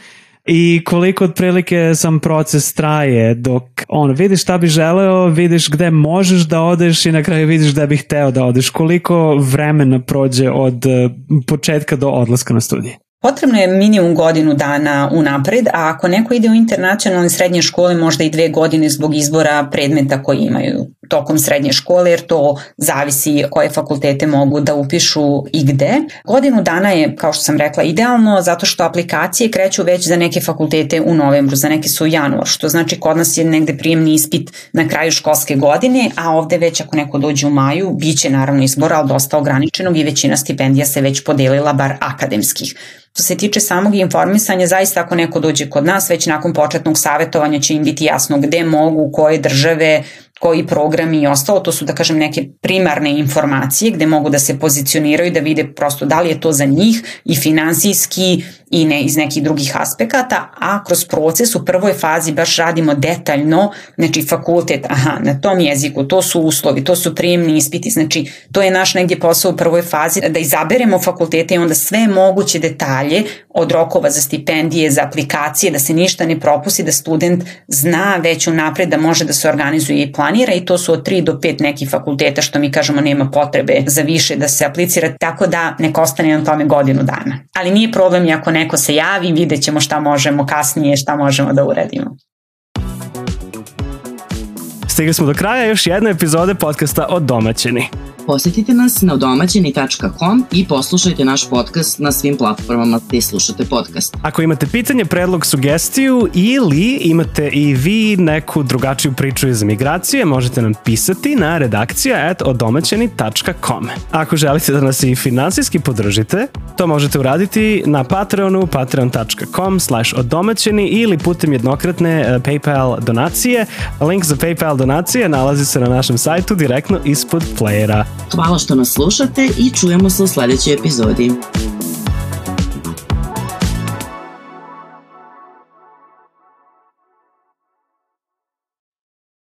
i koliko otprilike sam proces traje dok on vidiš šta bi želeo, vidiš gde možeš da odeš i na kraju vidiš da bih hteo da odeš. Koliko vremena prođe od eh, početka do odlaska na studije? Potrebno je minimum godinu dana unapred, a ako neko ide u internacionalne srednje škole, možda i dve godine zbog izbora predmeta koji imaju tokom srednje škole, jer to zavisi koje fakultete mogu da upišu i gde. Godinu dana je, kao što sam rekla, idealno zato što aplikacije kreću već za neke fakultete u novembru, za neke su u januar, što znači kod nas je negde prijemni ispit na kraju školske godine, a ovde već ako neko dođe u maju, bit će naravno izbora, ali dosta ograničenog i većina stipendija se već podelila, bar akademskih. Što se tiče samog informisanja, zaista ako neko dođe kod nas, već nakon početnog savjetovanja će im biti jasno gde mogu, koje države, koji programi i ostalo, to su da kažem neke primarne informacije gde mogu da se pozicioniraju da vide prosto da li je to za njih i finansijski i ne iz nekih drugih aspekata, a kroz proces u prvoj fazi baš radimo detaljno, znači fakultet, aha, na tom jeziku, to su uslovi, to su prijemni ispiti, znači to je naš negdje posao u prvoj fazi, da izaberemo fakultete i onda sve moguće detalje od rokova za stipendije, za aplikacije, da se ništa ne propusti, da student zna već unapred da može da se organizuje i planira i to su od 3 do 5 nekih fakulteta što mi kažemo nema potrebe za više da se aplicira, tako da nek ostane na tome godinu dana. Ali nije problem ako ne neko se javi, vidjet ćemo šta možemo kasnije, šta možemo da uradimo. Stigli smo do kraja još jedne epizode podcasta od domaćini. Posetite nas na domaćini.com i poslušajte naš podcast na svim platformama gde slušate podcast. Ako imate pitanje, predlog, sugestiju ili imate i vi neku drugačiju priču iz migracije, možete nam pisati na redakcija at odomaćeni.com. Ako želite da nas i finansijski podržite, to možete uraditi na Patreonu, patreon.com slash odomaćeni ili putem jednokratne eh, PayPal donacije. Link za PayPal donacije nalazi se na našem sajtu direktno ispod playera. Hvala što nas slušate i čujemo se u sledećoj epizodi.